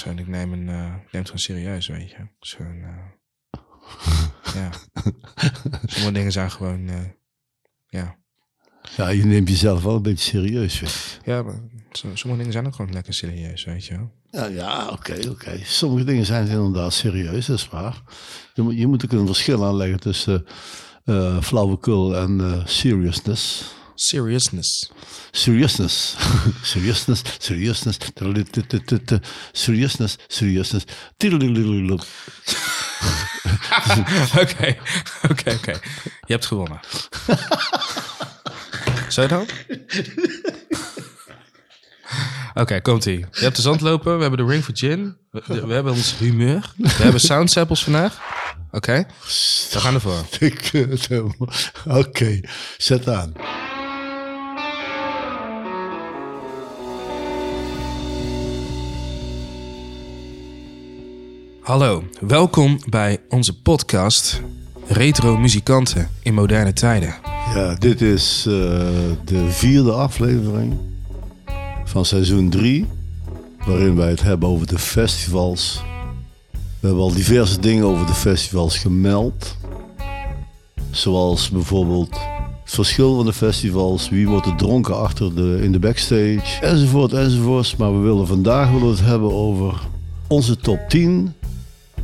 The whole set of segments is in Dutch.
ik neem, een, eh, ik neem het gewoon serieus, weet je. Eh, ja. Sommige dingen zijn gewoon, eh, ja. Ja, je neemt jezelf wel een beetje serieus. Weet je. Ja, maar so- sommige dingen zijn ook gewoon lekker serieus, weet je wel. Ja, ja oké, oké. Sommige dingen zijn inderdaad serieus, dat is waar. Je moet, je moet ook een verschil aanleggen tussen flauwekul en seriousness. Seriousness. Seriousness. seriousness, seriousness. Seriousness, seriousness. Oké, oké, oké. Je hebt gewonnen. Zou je dan? Oké, komt-ie. Je hebt de zandlopen, we hebben de ring for gin. We, we hebben ons humeur. We hebben sound samples vandaag. Oké, we gaan ervoor. Oké, zet aan. Hallo, welkom bij onze podcast Retro Muzikanten in Moderne Tijden. Ja, dit is eh, de vierde aflevering van seizoen 3, waarin wij het hebben over de festivals. We hebben al diverse dingen over de festivals gemeld. Zoals bijvoorbeeld het verschil van de festivals, wie wordt er dronken achter de, in de backstage, enzovoort, enzovoort. Maar we willen vandaag willen het hebben over onze top 10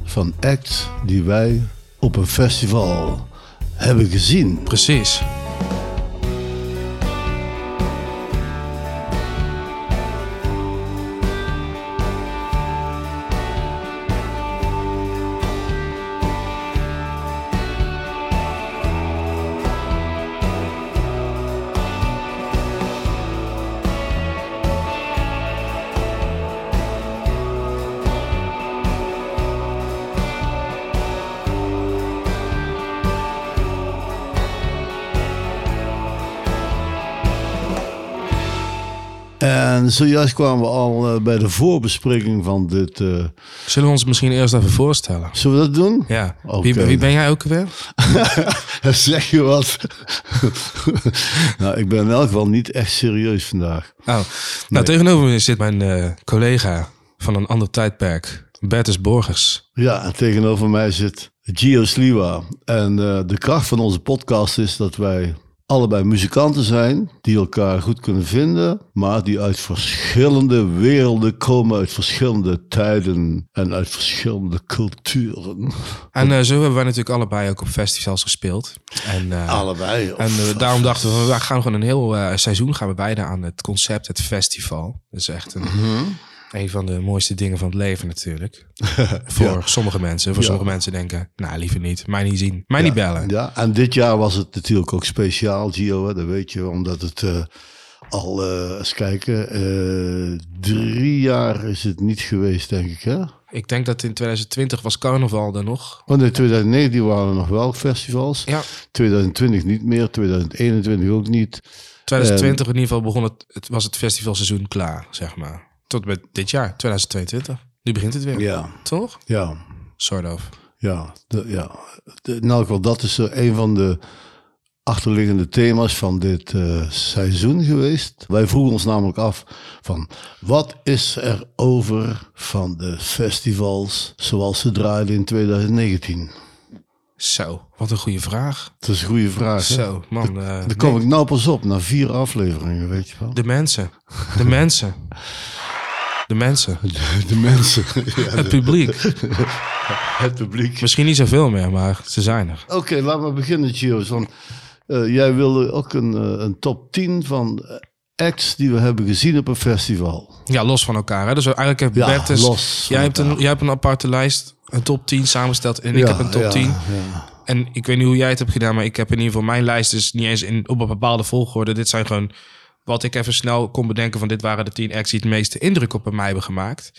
van acts die wij op een festival hebben gezien. Precies. Zojuist kwamen we al eh, bij de voorbespreking van dit. eh, Zullen we ons misschien eerst even voorstellen? zullen we dat doen? Ja. Wie, wie ben jij ook weer? zeg je wat? nou, ik ben in elk geval niet echt serieus vandaag. Oh. Nou, tegenover me zit mijn eh, collega van een ander tijdperk, Bertus Borgers. Ja, en tegenover mij zit Gio Sliwa. En de kracht van onze podcast is dat wij allebei muzikanten zijn die elkaar goed kunnen vinden, maar die uit verschillende werelden komen, uit verschillende tijden en uit verschillende culturen. En eh, zo hebben wij natuurlijk allebei ook op festivals gespeeld. En, eh, Allebei. en eh, daarom dachten we, we gaan gewoon een heel seizoen gaan we wijden aan het concept, het festival. Dat is echt een, een van de mooiste dingen van het leven natuurlijk. Voor sommige mensen. Voor Ja. sommige mensen denken, nou liever niet. Mij niet zien. Mij niet bellen. Ja, en dit jaar was het natuurlijk ook speciaal, Gio, hè, dat weet je, omdat het eh, al, eh, eens kijken, eh, drie jaar is het niet geweest, denk ik, hè? Ik denk dat in 2020 was carnaval er nog. Want in 2019 waren er nog wel festivals, Ja, 2020 niet meer, 2021 ook niet. 2020 in ieder geval begon het, het, was het festivalseizoen klaar, zeg maar. Tot met dit jaar, 2022. Nu begint het weer. Ja, Toch? ja, Sort of. ja. De, ja. De, in elk geval, dat is eh, een van de achterliggende thema's van dit eh, seizoen geweest. Wij vroegen ons namelijk af van wat is er over van de festivals zoals ze draaiden in 2019? Zo, wat een goede vraag. Dat is een goede vraag. hè? Zo, man. eh, Daar kom ik nou pas op, na vier afleveringen, weet je wel. De mensen. De mensen. De mensen. De mensen, ja, Het publiek. het publiek. Misschien niet zoveel meer, maar ze zijn er. Oké, laten we beginnen, Gio. Van, eh, jij wilde ook een, eh, een top 10 van eh, acts die we hebben gezien op een festival. Ja, los van elkaar. Hè? Dus eigenlijk heeft Ja, Bertus... los jij, hebt een, jij hebt een aparte lijst, een top 10 samengesteld. En ik heb een top ja, 10. ja. En ik weet niet hoe jij het hebt gedaan, maar ik heb in ieder geval mijn lijst dus niet eens in, op een bepaalde volgorde. Dit zijn gewoon wat ik even snel kon bedenken van dit waren de 10 acts die het meeste indruk op mij hebben gemaakt.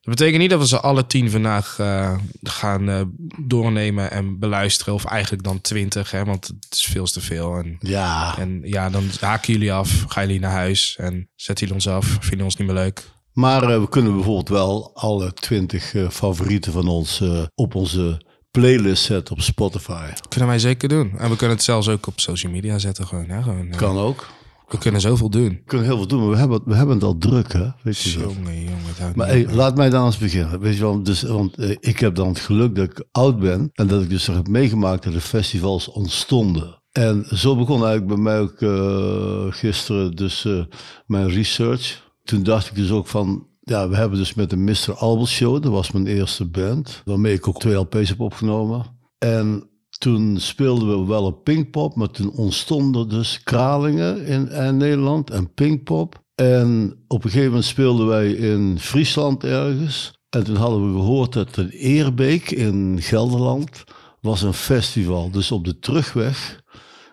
Dat betekent niet dat we ze alle 10 vandaag eh, gaan eh, doornemen en beluisteren. Of eigenlijk dan 20, hè, want het is veel te veel. En, Ja, en ja, dan haken jullie af, gaan jullie naar huis en zetten jullie ons af. Vinden ons niet meer leuk. maar eh, we kunnen bijvoorbeeld wel alle 20 eh, favorieten van ons op onze playlist zetten op Spotify. Kunnen wij zeker doen. En we kunnen het zelfs ook op social media zetten. Gewoon, gewoon, Kan ook. We kunnen zoveel doen. We kunnen heel veel doen, maar we hebben, we hebben het al druk, hè? Weet je? Jongen, jongen. Maar hey, laat mij dan eens beginnen. Weet je wel, dus, want eh, ik heb dan het geluk dat ik oud ben en dat ik dus heb meegemaakt dat de festivals ontstonden. En zo begon eigenlijk bij mij ook eh, gisteren dus eh, mijn research. Toen dacht ik dus ook van, ja, we hebben dus met de Mr. Albert Show, dat was mijn eerste band, waarmee ik ook twee LP's heb opgenomen. En toen speelden we wel op Pinkpop, maar toen ontstonden dus Kralingen in, Nederland en Pinkpop. En op een gegeven moment speelden wij in Friesland ergens. En toen hadden we gehoord dat in Eerbeek in Gelderland was een festival. Dus op de terugweg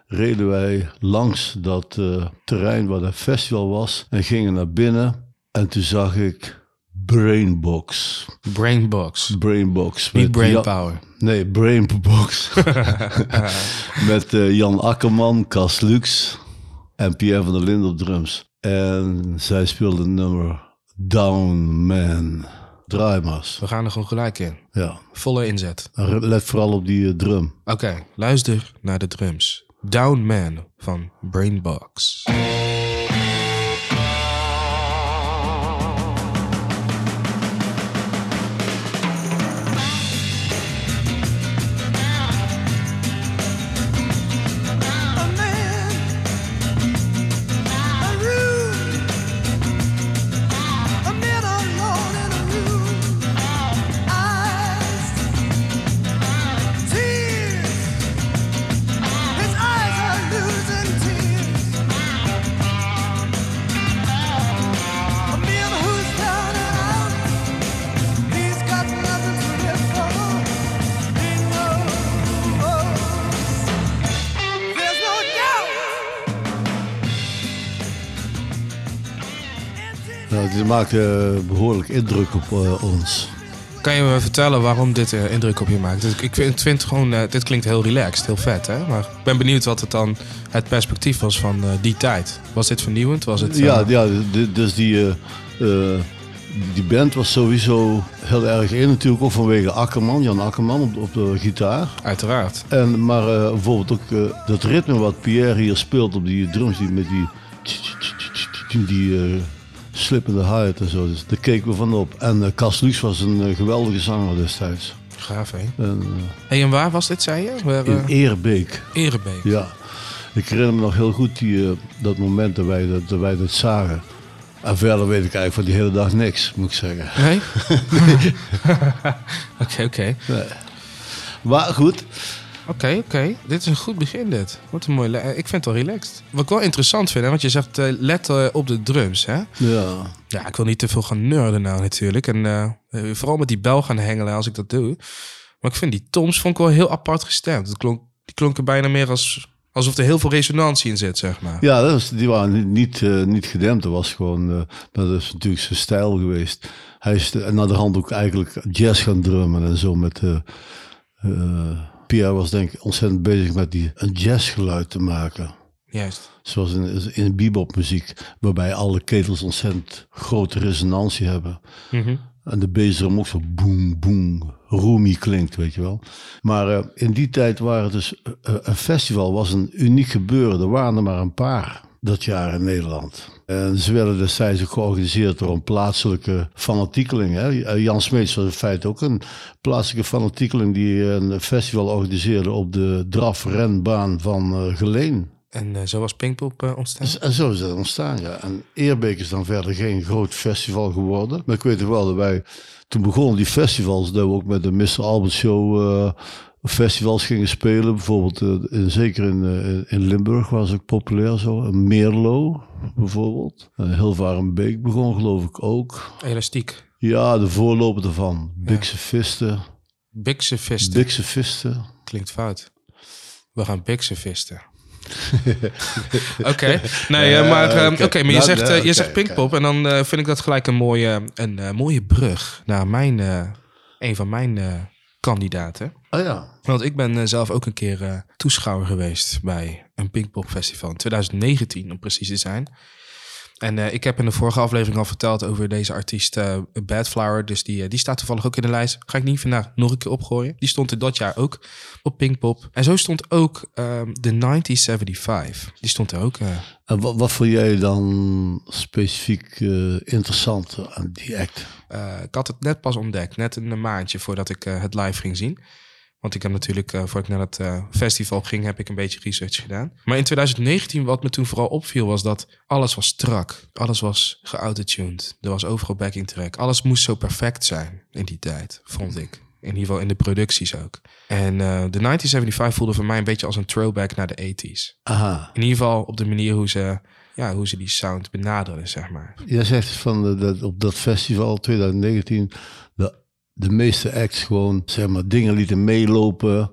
reden wij langs dat eh, terrein waar dat festival was en gingen naar binnen. En toen zag ik Brainbox. Brainbox. Brainbox. Niet brainpower. Nee, Brainbox. Met eh, Jan Akkerman, Cas Lux en Pierre van der Linden op drums. En zij speelde het nummer Down Man. Draai. We gaan er gewoon gelijk in. Ja. Volle inzet. Let vooral op die eh, drum. Oké, luister naar de drums. Down Man van Brainbox. Dit maakte eh, behoorlijk indruk op eh, ons. Kan je me vertellen waarom dit eh, indruk op je maakt? Dus Ik, vind, vind gewoon, dit klinkt heel relaxed, heel vet, hè? Maar ik ben benieuwd wat het dan het perspectief was van die tijd. Was dit vernieuwend? Was het, Ja, ja dus die, die band was sowieso heel erg in. Natuurlijk ook vanwege Akkerman, Jan Akkerman op, op de gitaar. Uiteraard. En, maar bijvoorbeeld ook dat ritme wat Pierre hier speelt op die drums, die met die, die slippende hi-hat en zo. Dus daar keken we van op. En Cas Lux was een eh, geweldige zanger destijds. Gaaf, hè? En, eh, Hey, en waar was dit, zei je? Waar, in Eerbeek. Erebeek. Ja. Ik herinner me nog heel goed die, dat moment dat wij dat, dat wij dat zagen. En verder weet ik eigenlijk van die hele dag niks, moet ik zeggen. Nee? Oké, oké. Maar goed, Oké, oké. Dit is een goed begin, dit. Wat een mooi... eh, Ik vind het wel relaxed. Wat ik wel interessant vind, hè, want je zegt eh, let eh, op de drums, hè? ja. Ja, ik wil niet te veel gaan nerden nou natuurlijk. En vooral met die bel gaan hengelen als ik dat doe. Maar ik vind die toms vond ik wel heel apart gestemd. Het klonk, die klonken bijna meer als, alsof er heel veel resonantie in zit, zeg maar. Ja, dat was, die waren niet, niet, gedempt. Dat was gewoon, dat is natuurlijk zijn stijl geweest. Hij is de- naar de hand ook eigenlijk jazz gaan drummen en zo met... Pierre was denk ik ontzettend bezig met die, een jazzgeluid te maken. Juist. Zoals in, in bebop muziek, waarbij alle ketels ontzettend grote resonantie hebben. Mhm. En de bassdrum ook zo boem, boem, roomy klinkt, weet je wel. Maar eh, in die tijd waren dus, eh, eh, een festival was een uniek gebeuren. Er waren er maar een paar dat jaar in Nederland. En ze werden destijds ook georganiseerd door een plaatselijke fanatiekeling. Hè. Eh, Jan Smeets was in feite ook een plaatselijke fanatiekeling die een festival organiseerde op de drafrenbaan van eh, Geleen. En eh, zo was Pinkpop ontstaan? En zo is dat ontstaan, ja. En Eerbeek is dan verder geen groot festival geworden. Maar ik weet wel dat wij, toen begonnen die festivals, dat we ook met de Mr. Albert Show festivals gingen spelen. Bijvoorbeeld, eh, in, zeker in, eh, in Limburg was ook populair zo. Meerlo, bijvoorbeeld. En Hilvarenbeek begon geloof ik ook. Elastiek. Ja, de voorloper ervan. Bikse Visten. Bikse visten. Bikse Visten. Klinkt fout. We gaan bikse visten. Oké, nee, eh, maar, oké. oké, maar je Nou, zegt, nou, je zegt Pinkpop en dan vind ik dat gelijk een mooie, een, mooie brug naar mijn, een van mijn kandidaten. Ah ja. Want ik ben eh, zelf ook een keer eh, toeschouwer geweest bij een Pinkpop Festival in 2019, om precies te zijn. En eh, ik heb in de vorige aflevering al verteld over deze artiest eh Bad Flower. Dus die, die staat toevallig ook in de lijst. Ga ik niet vandaag nog een keer opgooien. Die stond in dat jaar ook op Pinkpop. En zo stond ook ehm, de 1975. Die stond er ook. En wat, wat vond jij dan specifiek interessant aan die act? Ik had het net pas ontdekt, net een maandje voordat ik het live ging zien. Want ik heb natuurlijk, eh voordat ik naar het eh, festival ging, heb ik een beetje research gedaan. Maar in 2019, wat me toen vooral opviel, was dat alles was strak. Alles was geautotuned. Er was overal backing track. Alles moest zo perfect zijn in die tijd, vond ik. In ieder geval in de producties ook. En eh, de 1975 voelde voor mij een beetje als een throwback naar de 80s. Aha. In ieder geval op de manier hoe ze, ja, hoe ze die sound benaderden, zeg maar. Jij zegt van de, dat op dat festival 2019 de, de meeste acts gewoon zeg maar dingen lieten meelopen,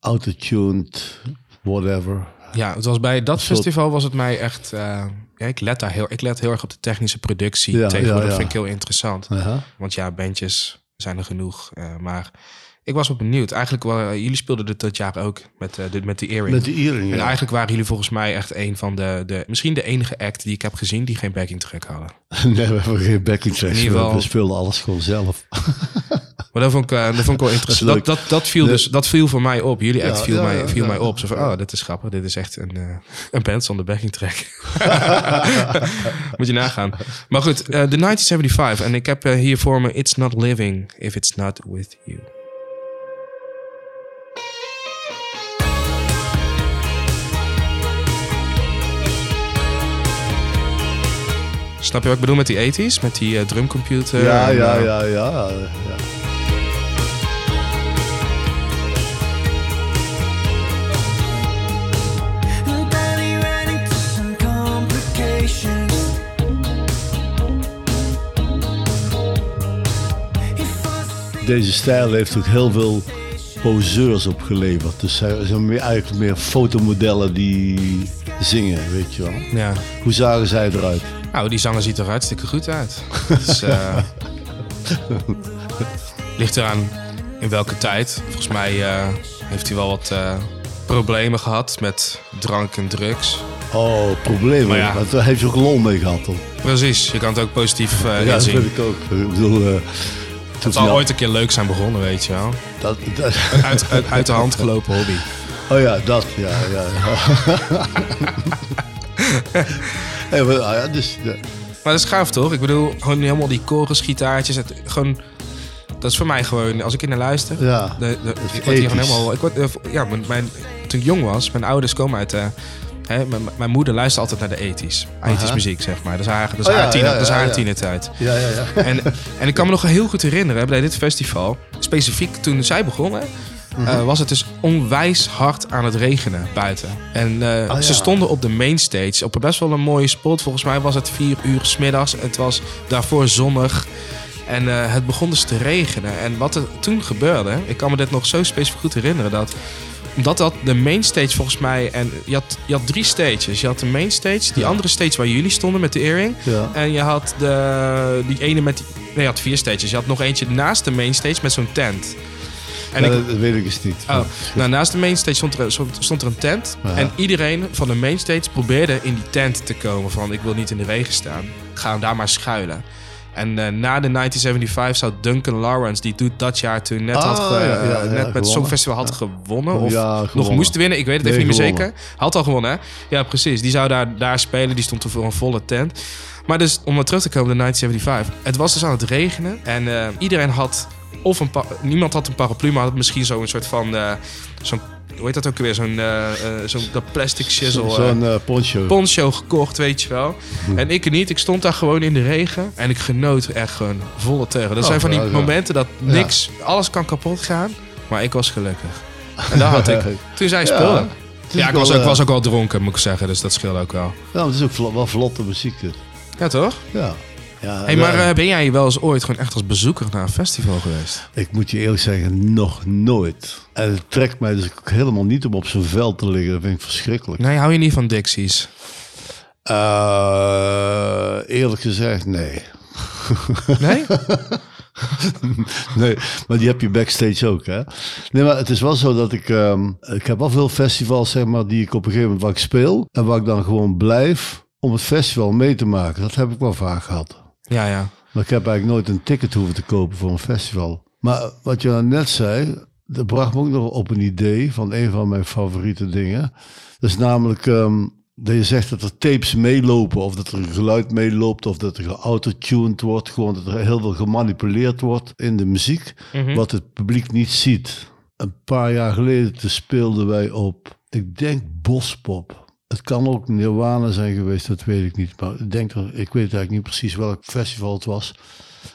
autotuned, whatever. Ja, het was bij dat soort- festival was het mij echt. eh, ja, ik let daar heel, ik let heel erg op de technische productie. Ja, Tegenwoordig ja, ja. vind ik heel interessant. Want ja, bandjes zijn er genoeg. eh, maar ik was wel benieuwd. Eigenlijk, wel, jullie speelden dit dat jaar ook met, eh, de, met die earring. Met de earring, En ja. eigenlijk waren jullie volgens mij echt een van de, de... Misschien de enige act die ik heb gezien die geen backing track hadden. Nee, we hebben geen backing tracks. In ieder We- geval- We speelden alles gewoon zelf. Maar dat vond ik, eh, dat vond ik wel interessant. Dat, dat, dat, viel De- dus, dat viel voor mij op. Jullie act Ja, viel, ja, mij, viel mij op. Zo van, oh, dit is grappig. Dit is echt een, eh, een band zonder backing track. Moet je nagaan. Maar goed, eh, de 1975. En ik heb eh, hier voor me It's Not Living If It's Not With You. Snap je wat ik bedoel met die 80s? Met die eh, drumcomputer? ja, en, ja, eh, ja, ja, ja. Deze stijl heeft ook heel veel poseurs opgeleverd. Dus zij zijn meer, eigenlijk meer fotomodellen die zingen, weet je wel. Ja. Hoe zagen zij eruit? Nou, die zanger ziet er hartstikke goed uit. Dus, eh, ligt eraan in welke tijd. Volgens mij eh, heeft hij wel wat eh, problemen gehad met drank en drugs. Oh, problemen. Maar ja. Heeft je ook lol mee gehad, toch? Precies, je kan het ook positief eh Ja, dat inzien. vind ik ook. Ik bedoel, Het zal hij- ooit een keer leuk zijn begonnen, weet je wel. dat, dat- Uit, uit, uit de hand gelopen hobby. oh ja, dat, ja, ja. ja. Hey, maar, ah ja, dus, ja. Maar dat is gaaf toch? Ik bedoel, gewoon helemaal die chorusgitaartjes. Het, gewoon, dat is voor mij gewoon, als ik in naar luister. Ja, de, de, ik word hier gewoon helemaal. Ik word, eh, ja, mijn, mijn, toen ik jong was, mijn ouders komen uit. eh, hè, mijn, moeder luisterde altijd naar de ethisch. Ethisch muziek, zeg maar. Dat is haar, dat is Oh haar, ja, tiener, ja, dat is ja, haar ja. tienertijd. ja, ja, ja. En, en ik kan me nog heel goed herinneren bij dit festival. Specifiek toen zij begonnen. Mhm. eh, was het dus onwijs hard aan het regenen buiten. En eh, Oh, ja. ze stonden op de mainstage op een best wel een mooie spot. Volgens mij was het vier uur smiddags. Het was daarvoor zonnig. En eh, het begon dus te regenen. En wat er toen gebeurde, ik kan me dit nog zo specifiek goed herinneren, dat omdat dat de mainstage volgens mij, en je had, je had drie stages. Je had de mainstage, die Ja. andere stage waar jullie stonden met de earring. ja. En je had de, die ene met die, nee, je had vier stages. Je had nog eentje naast de mainstage met zo'n tent. En ik, dat, dat weet ik eens niet. Oh, nou, naast de mainstage stond er, stond- er een tent. Ja. En iedereen van de mainstage probeerde in die tent te komen. Van, ik wil niet in de regen staan. Ga daar maar schuilen. En eh, na de 1975 zou Duncan Lawrence, die doet dat jaar toen net, Ah, had ge- ja, ja, eh, net met gewonnen. Songfestival had gewonnen. Of nog moest winnen. Ik weet het Nee, even niet meer gewonnen. zeker. Had al gewonnen, hè? Ja, precies. Die zou daar, daar spelen. Die stond voor een volle tent. Maar dus, om maar terug te komen, de 1975. Het was dus aan het regenen. En eh, iedereen had... Of een niemand had een paraplu, maar had misschien zo'n soort van... eh, zo'n, hoe heet dat ook weer? Zo'n zo'n dat plastic shizzle... Zo- Zo'n poncho. poncho gekocht, weet je wel. En ik niet. Ik stond daar gewoon in de regen. En ik genoot echt gewoon volle teugen. Dat Oh, zijn van die ja, ja. momenten dat niks... Alles kan kapot gaan. Maar ik was gelukkig. En daar had ik... Toen zij speelden... Het is Ja, ik wel, was, ook, was ook al dronken, moet ik zeggen. Dus dat scheelde ook wel. Ja, maar het is ook wel vlotte muziek dit. Ja, toch? Ja. Ja Hey, maar eh, ben jij wel eens ooit gewoon echt als bezoeker naar een festival geweest? ik moet je eerlijk zeggen, nog nooit. En het trekt mij dus ook helemaal niet om op zo'n veld te liggen. Dat vind ik verschrikkelijk. Nee, hou je niet van Dixies? Eh, eerlijk gezegd, nee. Nee? Nee, maar die heb je backstage ook, hè? Nee, maar het is wel zo dat ik... ehm, ik heb wel veel festivals, zeg maar, die ik op een gegeven moment waar ik speel. En waar ik dan gewoon blijf om het festival mee te maken. Dat heb ik wel vaak gehad. Ja, ja. Maar ik heb eigenlijk nooit een ticket hoeven te kopen voor een festival. Maar wat je nou net zei, dat bracht me ook nog op een idee van een van mijn favoriete dingen. Dat is namelijk ehm, dat je zegt dat er tapes meelopen, of dat er geluid meeloopt, of dat er geautotuned wordt. Gewoon dat er heel veel gemanipuleerd wordt in de muziek, wat het publiek niet ziet. Een paar jaar geleden speelden wij op, ik denk Bospop. Het kan ook Nirvana zijn geweest, dat weet ik niet. Maar ik, denk er, ik weet eigenlijk niet precies welk festival het was.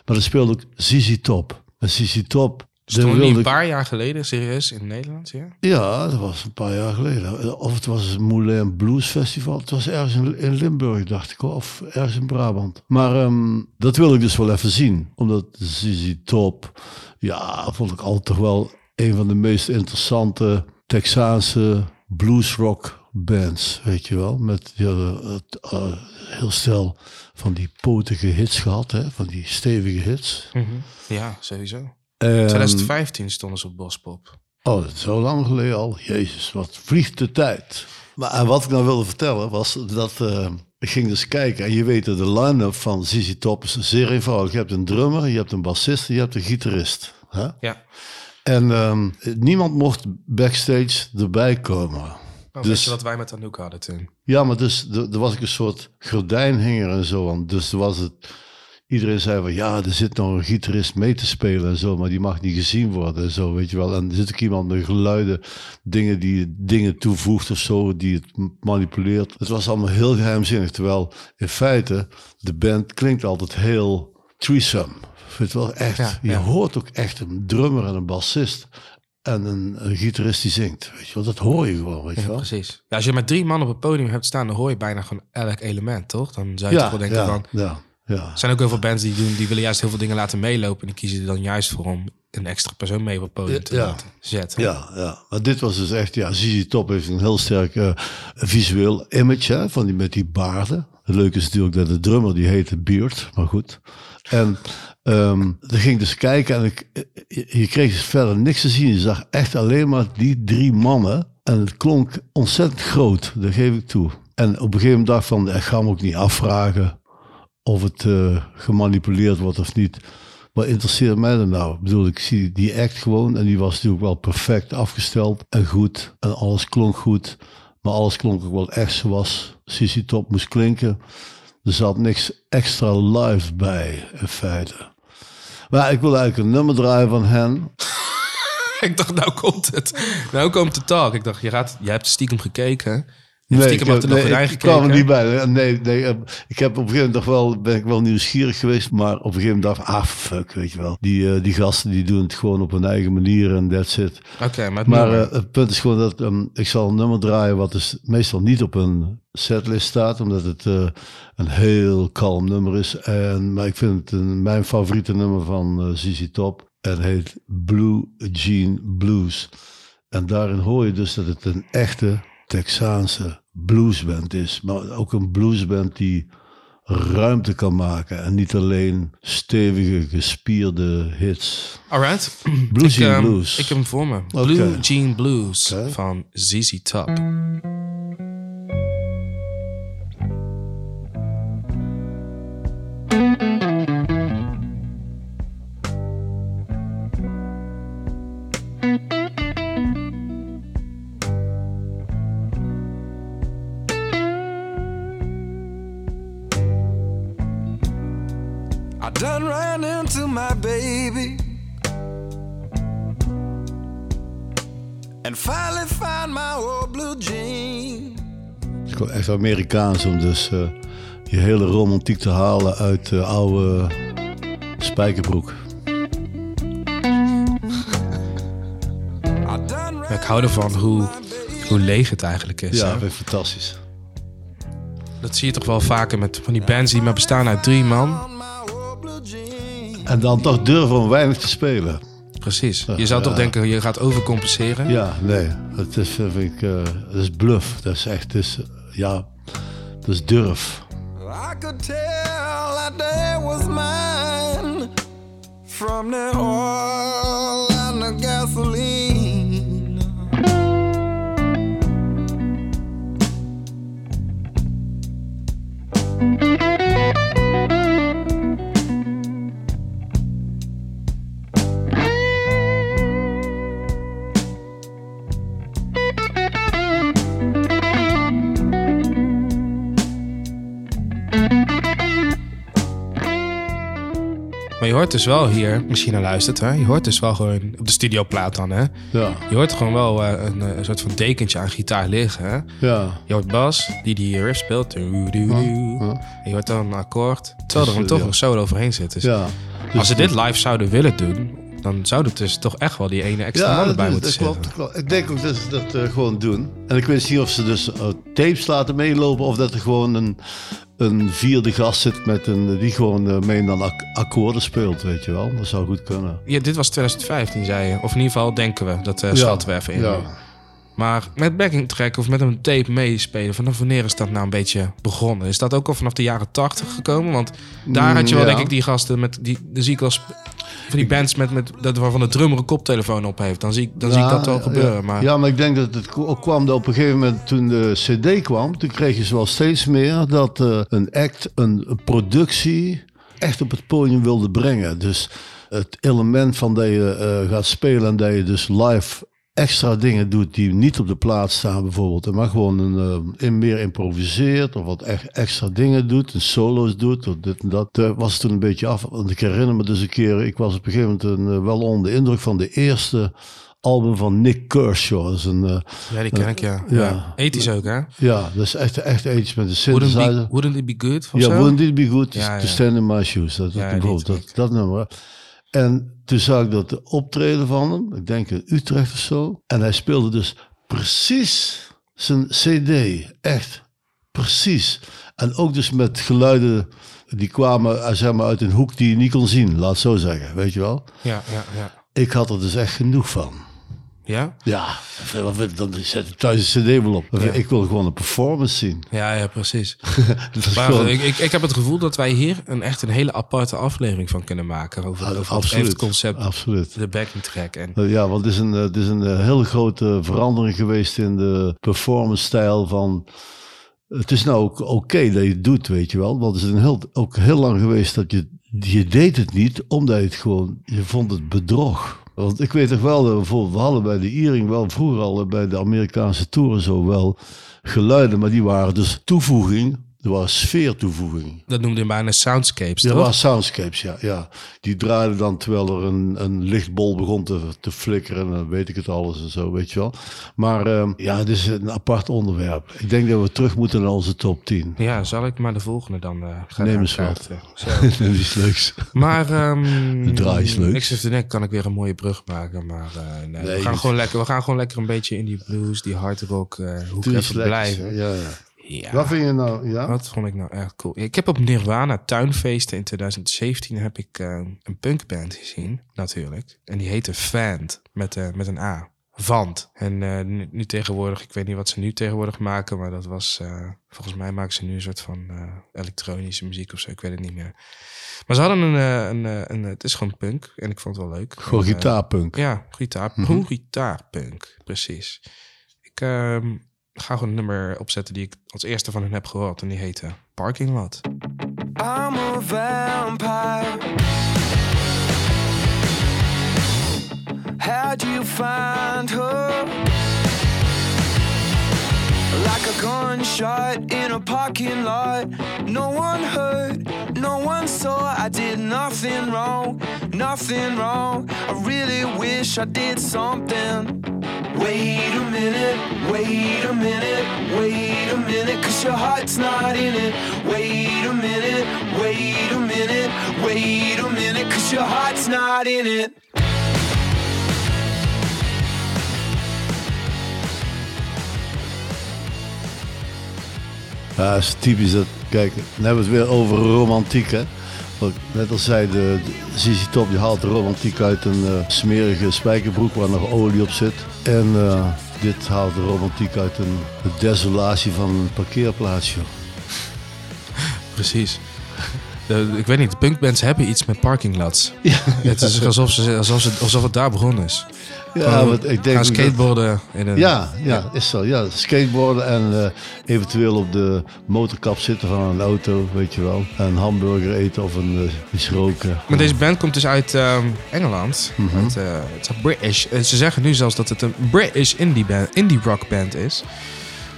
Maar er speelde ook ZZ Top. En ZZ Top... Stond wilde een paar jaar geleden serieus in Nederland, ja? Ja, dat was een paar jaar geleden. Of het was een Moulin Blues Festival. Het was ergens in, in Limburg, dacht ik. Of ergens in Brabant. Maar ehm, dat wil ik dus wel even zien. Omdat ZZ Top... Ja, vond ik altijd toch wel een van de meest interessante Texaanse bluesrock bands. Weet je wel. Met die hadden het, eh, heel stel van die potige hits gehad. Hè? Van die stevige hits. Ja, sowieso. En- 2015 stonden ze op Bospop. Oh, dat is zo lang geleden al. Jezus, wat vliegt de tijd. Maar en wat ik nou wilde vertellen was dat eh, ik ging dus kijken. En je weet dat de line-up van ZZ Top is zeer eenvoudig. Je hebt een drummer, je hebt een bassist en je hebt een gitarist. Hè? Ja. En ehm, niemand mocht backstage erbij komen. Oh, Dus- je wat wij met Anouk hadden toen? Ja, maar dus er was ik een soort gordijnhanger en zo. aan. Dus was het. Iedereen zei van ja, er zit nog een gitarist mee te spelen en zo, maar die mag niet gezien worden en zo, weet je wel. En er zit ook iemand met geluiden, dingen die dingen toevoegt of zo, die het manipuleert. Het was allemaal heel geheimzinnig, terwijl in feite de band klinkt altijd heel threesome. Het wel echt. Ja, je hoort ook echt een drummer en een bassist en een, een gitarist die zingt, weet je wel. Dat hoor je gewoon, weet je Ja, wel. precies. Ja, als je met drie man op het podium hebt staan, dan hoor je bijna gewoon elk element, toch? Dan zou je toch wel denken ja, van... ja, ja. Er zijn ook heel veel bands die, doen, die willen juist heel veel dingen laten meelopen. En die kiezen er dan juist voor om een extra persoon mee op het podium te laten zetten. Ja, ja, maar dit was dus echt, ja, ZZ Top heeft een heel sterk eh, visueel image, hè, van die, met die baarden. Het leuke is natuurlijk dat de drummer, die heette Beard, maar goed. En ehm dan ging ik dus kijken en ik, je, kreeg dus verder niks te zien. Je zag echt alleen maar die drie mannen. En het klonk ontzettend groot, dat geef ik toe. En op een gegeven moment dacht van, ik ga hem ook niet afvragen of het eh, gemanipuleerd wordt of niet. Wat interesseert mij dan nou? Ik bedoel, ik zie die act gewoon en die was natuurlijk wel perfect afgesteld en goed. En alles klonk goed, maar alles klonk ook wel echt zoals CC Top moest klinken. Er zat niks extra live bij, in feite. Maar ik wil eigenlijk een nummer draaien van hen. ik dacht, nou komt het. Nou komt de talk. Ik dacht, je, gaat, je hebt stiekem gekeken. Stiekem ik, nee, ik kwam er niet bij. Nee, nee, eh, ik heb op een gegeven moment wel, ben ik wel nieuwsgierig geweest, maar op een gegeven moment dacht ik, ah fuck, weet je wel. Die, eh, die gasten die doen het gewoon op hun eigen manier en that's it. Oké, maar het Maar nummer. eh, het punt is gewoon dat ehm, ik zal een nummer draaien wat dus meestal niet op een setlist staat, omdat het een heel kalm nummer is. En, maar ik vind het een, mijn favoriete nummer van eh ZZ Top. En het heet Blue Jean Blues. En daarin hoor je dus dat het een echte Texaanse bluesband is. Maar ook een bluesband die ruimte kan maken. En niet alleen stevige, gespierde hits. Alright. Blue ik, Jean ehm, Blues. Ik heb hem voor me. Blue Jean Blues van ZZ Top. Amerikaans om dus eh, je hele romantiek te halen uit de oude spijkerbroek. Ik hou ervan hoe, hoe leeg het eigenlijk is. Ja, hè? fantastisch. Dat zie je toch wel vaker met van die bands die maar bestaan uit drie man. En dan toch durven om weinig te spelen. Precies. Je zou toch denken, je gaat overcompenseren. Ja, nee, dat is, vind ik, eh, dat is bluff. Dat is echt, dat is, eh, ja, dat is durf. I could tell that day was mine from the oil and the gasoline. Je hoort dus wel hier, misschien naar luistert, hè? je hoort dus wel gewoon op de studioplaat dan, hè? Ja, Je hoort gewoon wel eh, een, eh, een soort van dekentje aan gitaar liggen, hè? ja. Je hoort Bas, die die riff speelt. En je hoort dan een akkoord. Terwijl er dan Dus, toch ja. een solo overheen zit. Dus ja. als ze Dus- dit live zouden willen doen, dan zou het dus toch echt wel die ene extra man erbij moeten zitten. klopt, klopt. Ik denk ook dat ze dat eh, gewoon doen. En ik weet niet of ze dus tapes laten meelopen of dat er gewoon een, een vierde gast zit met een, die gewoon eh, mee dan ak- akkoorden speelt, weet je wel. Dat zou goed kunnen. Ja, dit was 2015, zei je. Of in ieder geval denken we. Dat eh schatten we even in. Ja. Maar met backing track of met een tape meespelen, vanaf wanneer is dat nou een beetje begonnen? Is dat ook al vanaf de jaren 80 gekomen? Want daar had je wel, Mm, Ja. denk ik, die gasten met die, de zie ik wel van die bands met, met dat waarvan de drummer een koptelefoon op heeft. Dan zie ik, dan zie ik dat wel gebeuren. Ja, Maar ja, maar ik denk dat het ook kwam dat op een gegeven moment toen de CD kwam, toen kreeg je wel steeds meer dat eh, een act, een, een productie echt op het podium wilde brengen. Dus het element van dat je eh, gaat spelen en dat je dus live extra dingen doet die niet op de plaat staan bijvoorbeeld. Maar gewoon een, eh, in meer improviseert of wat echt extra dingen doet. En solo's doet of dit en dat. Daar was toen een beetje af. Want ik herinner me dus een keer, ik was op een gegeven moment een, eh, wel onder de indruk van de eerste album van Nick Kershaw. Dat is een, eh, ja, die ken ik, ja. ja. ja. Ethisch ook, hè? ja, dat is echt, echt iets met de Wouldn't, synthesizer. be, wouldn't it be good? Ja, wouldn't it be good Ja, to ja. stand in my shoes? Dat, Ja, dat, dat nummer. En toen zag ik dat de optreden van hem, ik denk in Utrecht of zo. En hij speelde dus precies zijn CD. Echt precies. En ook dus met geluiden die kwamen eh, zeg maar, uit een hoek die je niet kon zien, laat het zo zeggen. Weet je wel? Ja, ja, ja. Ik had er dus echt genoeg van. Ja? Ja, dan zet ik thuis een CD wel op. Ik wil gewoon een performance zien. Ja, ja, precies. Maar gewoon- ik, ik, ik heb het gevoel dat wij hier een, echt een hele aparte aflevering van kunnen maken. Over, over het, absoluut. het concept, Absoluut. de backing track. En Uh, Ja, want het is een, eh, het is een eh, hele grote verandering geweest in de performance stijl van... Het is nou ook oké dat je het doet, weet je wel. Want het is een heel, ook heel lang geweest dat je... Je deed het niet, omdat je het gewoon... Je vond het bedrog. Want ik weet toch wel, dat we bijvoorbeeld, we hadden bij de Earring wel vroeger al bij de Amerikaanse toeren zo wel geluiden, maar die waren dus toevoeging. Er was sfeertoevoeging. dat noemde je bijna soundscapes, Ja, toch? dat waren soundscapes, ja, ja. Die draaiden dan terwijl er een, een lichtbol begon te, te flikkeren. En dan weet ik het alles en zo, weet je wel. Maar ehm, ja, het is een apart onderwerp. Ik denk dat we terug moeten naar onze top 10. Ja, zal ik maar de volgende dan eh gaan Neem eens. Zo. dat is leuks. Maar ehm Draai is leuk. ik zit te denken, kan ik weer een mooie brug maken. Maar eh, nee, Nee, we, gaan niet. gewoon lekker, we gaan gewoon lekker een beetje in die blues, die hard rock eh eens even lekker. blijven. Ja, ja. Ja. Wat vind je nou? Ja? Wat vond ik nou echt cool? Ik heb op Nirvana tuinfeesten in 2017 heb ik eh, een punkband gezien, natuurlijk. En die heette Vant, met, eh, met een A. Vant. En eh, nu, nu tegenwoordig, ik weet niet wat ze nu tegenwoordig maken, maar dat was, eh, volgens mij maken ze nu een soort van eh, elektronische muziek of zo, ik weet het niet meer. Maar ze hadden een, eh, een, eh, een, het is gewoon punk en ik vond het wel leuk. Gewoon gitaarpunk. ja, gitaar, gitaarpunk, precies. Ik ehm, ga gewoon een nummer opzetten die ik als eerste van hen heb gehoord. En die heette Parking Lot. I'm a vampire. You find her? Like a gunshot in a parking lot. No one heard, no one saw. I did nothing wrong, nothing wrong. I really wish I did something. Wait a minute, wait a minute, wait a minute, cause your heart's not in it. Wait a minute, wait a minute, wait a minute, cause your heart's not in it. Ja, is typisch dat. Kijk, dan hebben we het weer over romantiek, hè? Wat ik net al zei, de, de Top die haalt de romantiek uit een eh, smerige spijkerbroek waar nog olie op zit. En eh, dit haalt de romantiek uit een de desolatie van een parkeerplaats, joh. Precies. De- ik weet niet, de punkbands hebben iets met parking lots. Het is alsof, ze, alsof, ze, alsof het daar begonnen is. Ja, want ik denk gaan skateboarden. In een, Ja, ja, is zo. Ja, skateboarden en eh, eventueel op de motorkap zitten van een auto, weet je wel. En een hamburger eten of een eh, iets roken. Maar deze band komt dus uit ehm, Engeland. Mhm. uit, eh, het is British. En ze zeggen nu zelfs dat het een British indie, band, indie rock band is.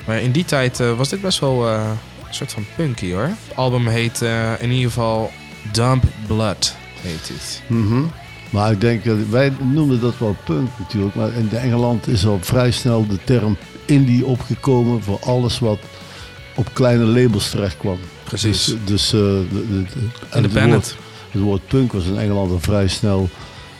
Maar in die tijd was dit best wel een soort van punky hoor. Het album heet in ieder geval Dump Blood. heet het. Mhm. Maar ik denk, wij noemden dat wel punk natuurlijk. Maar in Engeland is al vrij snel de term indie opgekomen voor alles wat op kleine labels terecht kwam. Precies. Dus, dus eh, de, de, de- het Independent. woord, het woord punk was in Engeland al vrij snel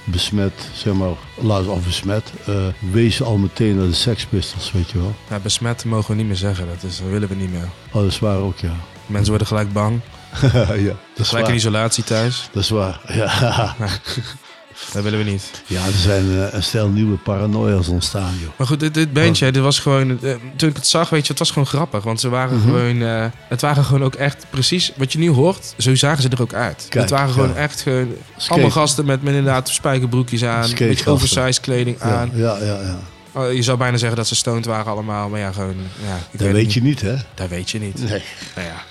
besmet, zeg maar, laat of besmet. eh wees al meteen naar de Sex Pistols, weet je wel. Ja, besmet mogen we niet meer zeggen. Dat, is, dat willen we niet meer. Oh, dat is waar ook, ja. Mensen worden gelijk bang. ja, dat is Gelijk in isolatie thuis. Dat is waar, ja. Dat willen we niet. Ja, er zijn eh, een stel nieuwe paranoia's ontstaan, joh. Maar goed, dit, dit bandje, dit was gewoon... eh, toen ik het zag, weet je, het was gewoon grappig. Want ze waren Mhm. gewoon... eh, het waren gewoon ook echt precies... Wat je nu hoort, zo zagen ze er ook uit. Kijk, het waren gewoon ja. echt gewoon... Skate. Allemaal gasten met, met inderdaad spijkerbroekjes aan. Een beetje oversized kleding Ja, aan. ja, ja. ja. Oh, je zou bijna zeggen dat ze stoned waren allemaal. Maar ja, gewoon... Ja, ik Dat het weet je niet, hè? Dat weet je niet. Nee. Nou ja.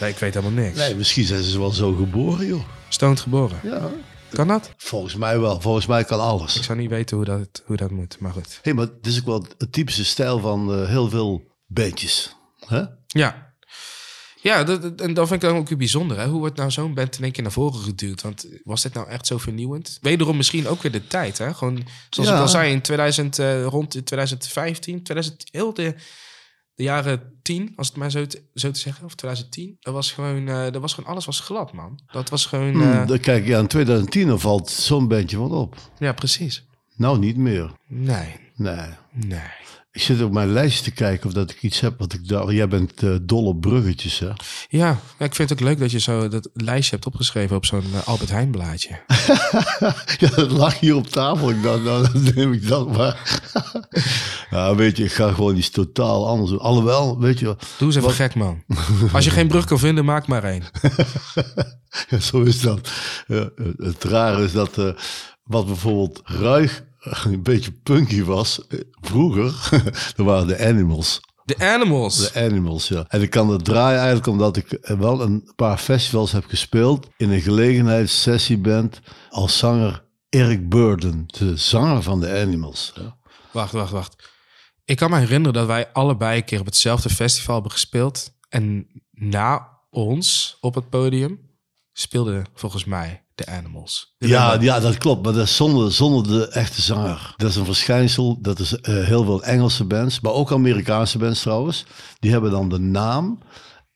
Nee, ik weet helemaal niks. nee, misschien zijn ze wel zo geboren, joh. Stoned geboren. Ja. Kan dat? Volgens mij wel. Volgens mij kan Ik alles. zou niet weten hoe dat, hoe dat moet. Maar goed. Hé, maar het is ook wel het typische stijl van eh, heel veel bandjes. Hè? Ja. Ja, dat, en dat vind ik dan ook weer bijzonder. Hè? Hoe wordt nou zo'n band in één keer naar voren geduwd? Want was dit nou echt zo vernieuwend? Wederom misschien ook weer de tijd. Hè? Gewoon, zoals Ja. ik al zei, in 2000, eh, rond in 2015, 2000, heel de, de jaren 10, als het maar zo te, zo te zeggen, of 2010. Dat was gewoon, eh, dat was gewoon alles was glad, man. Dat was gewoon, Hmm, eh, kijk, ja, in 2010 dan valt zo'n bandje wat op. ja, precies. Nou, niet meer. Nee, Nee. nee. Ik zit op mijn lijstje te kijken of dat ik iets heb wat ik daar... Jij bent eh, dol op bruggetjes, hè? Ja, ik vind het ook leuk dat je zo dat lijstje hebt opgeschreven op zo'n eh, Albert Heijn blaadje. ja, dat lag hier op tafel. Ik dacht, nou, dan neem ik dat maar. ja, weet je, ik ga gewoon iets totaal anders doen. Alhoewel, weet je... Doe eens even gek, man. Als je geen brug kan vinden, maak maar één. Ja, zo is dat. Ja, het rare is dat eh, wat bijvoorbeeld ruig een beetje punky was, eh, vroeger, dat waren de Animals. De Animals. De Animals, ja. En ik kan het draaien eigenlijk omdat ik wel een paar festivals heb gespeeld in een gelegenheidssessieband als zanger Eric Burden, de zanger van de Animals. Ja. Wacht, wacht, wacht. Ik kan me herinneren dat wij allebei een keer op hetzelfde festival hebben gespeeld. En na ons op het podium speelden volgens mij de Animals. Ja, ja, dat klopt. Maar dat is zonder, zonder de echte zanger. Dat is een verschijnsel. Dat is eh, heel veel Engelse bands, maar ook Amerikaanse bands trouwens. Die hebben dan de naam.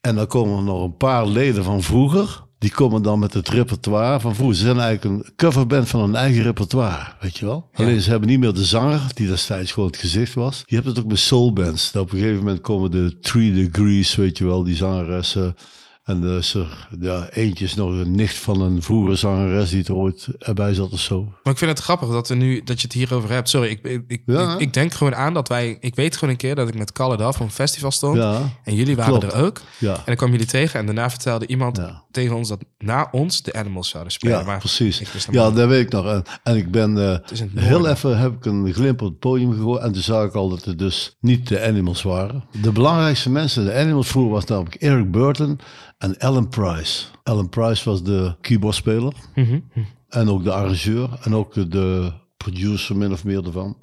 En dan komen er nog een paar leden van vroeger. Die komen dan met het repertoire van vroeger. Ze zijn eigenlijk een coverband van hun eigen repertoire, weet je wel. Alleen ze hebben niet meer de zanger, die destijds gewoon het gezicht was. Je hebt het ook met soulbands. Dat op een gegeven moment komen de Three Degrees, weet je wel, die zangeressen. En er is er, ja, eentje is nog een nicht van een vroegere zangeres die er ooit erbij zat of zo. Maar ik vind het grappig dat, we nu, dat je het hierover hebt. Sorry, ik, ik, ik, Ja. ik, ik denk gewoon aan dat wij... Ik weet gewoon een keer dat ik met Kalle Daf op een festival stond. Ja, En jullie waren Klopt. er ook. ja. En dan kwam jullie tegen en daarna vertelde iemand tegen ons dat na ons de Animals zouden spelen. Ja, maar precies. Ja, dat weet ik nog. En, en ik ben eh, heel even heb ik een glimp op het podium gegooid. En toen zag ik al dat het dus niet de Animals waren. De belangrijkste mensen, de Animals vroeger, was namelijk Eric Burton en Alan Price. Alan Price was de keyboardspeler. Mhm. En ook de arrangeur. En ook de producer min of meer ervan.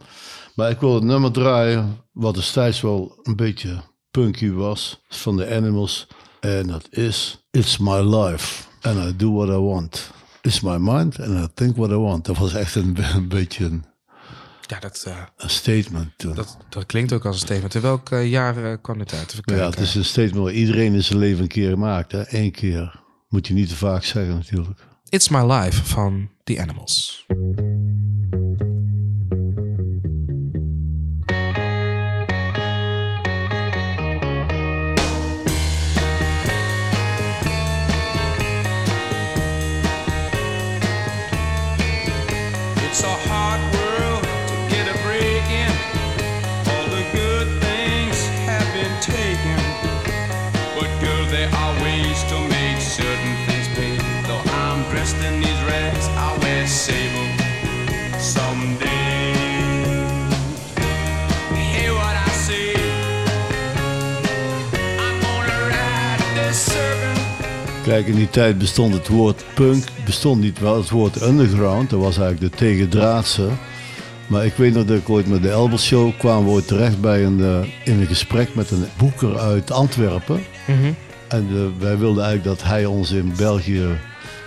Maar ik wil het nummer draaien wat destijds wel een beetje punky was. Van de Animals. En dat is It's My Life. And I Do What I Want. It's my mind and I think what I want. Dat was echt een, een beetje een, Ja, dat, eh, een statement toen. dat, dat klinkt ook als een statement. In welk eh, jaar eh, kwam dit uit? Even ja, het is een statement waar iedereen in zijn leven een keer maakt. Hè? Eén keer. Moet je niet te vaak zeggen natuurlijk. It's My Life van The Animals. Kijk, in die tijd bestond het woord punk, bestond niet wel het woord underground. Dat was eigenlijk de tegendraadse. Maar ik weet nog dat ik ooit met de Elbel Show kwamen we ooit terecht bij een, eh, in een gesprek met een boeker uit Antwerpen. En eh, wij wilden eigenlijk dat hij ons in België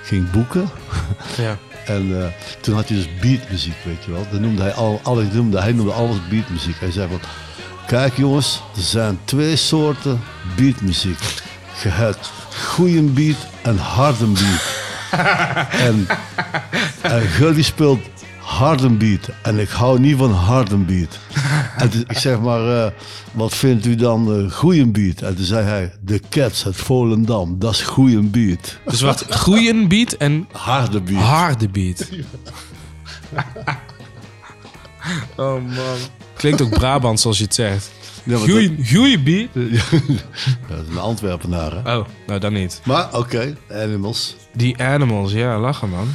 ging boeken. Ja. En eh, toen had hij dus beatmuziek, weet je wel. Dat noemde hij, al, alles, noemde, hij noemde alles beatmuziek. Hij zei van, kijk jongens, er zijn twee soorten beatmuziek. Je hebt goede beat en harde beat. en, en Gully speelt harde beat. En ik hou niet van harde beat. en toen- ik zeg maar, eh, wat vindt u dan eh goede beat? En toen zei hij, de Cats uit Volendam, dat is goede beat. Dus wat groeien beat en Harde beat. harde beat. Oh man. Klinkt ook Brabant zoals je het zegt. Ja, Goeie, dat is een Antwerpenaar, hè? Oh, nou dan niet. Maar oké, Animals. Die Animals, ja, lachen man.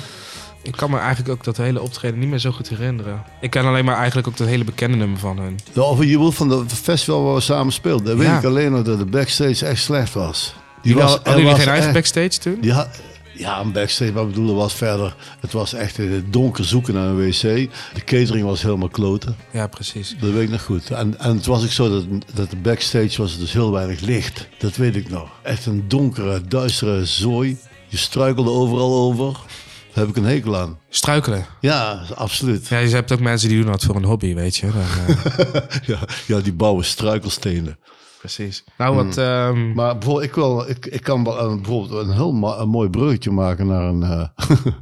Ik kan me eigenlijk ook dat hele optreden niet meer zo goed herinneren. Ik ken alleen maar eigenlijk ook dat hele bekende nummer van hun. Ja, Of je bedoelt van het festival waar we samen speelden. Dan weet Ja. ik alleen nog dat de backstage echt slecht was. Die was- hadden jullie geen eigen backstage toen? Had, ja, een backstage, maar ik bedoel, er was verder. Het was echt in het donker zoeken naar een wc. De catering was helemaal kloten. Ja, precies. Dat weet ik nog goed. En, en het was ook zo dat, dat de backstage was dus heel weinig licht. Dat weet ik nog. Echt een donkere, duistere zooi. Je struikelde overal over. Daar heb ik een hekel aan. Struikelen. Ja, absoluut. Ja, je hebt ook mensen die doen dat voor een hobby, weet je. Dan, eh, Ja, ja die bouwen struikelstenen. Precies. Nou, wat... ehm, Maar bijvoorbeeld, ik, wil, ik, ik kan wel een, bijvoorbeeld een heel een mooi bruggetje maken naar een. eh,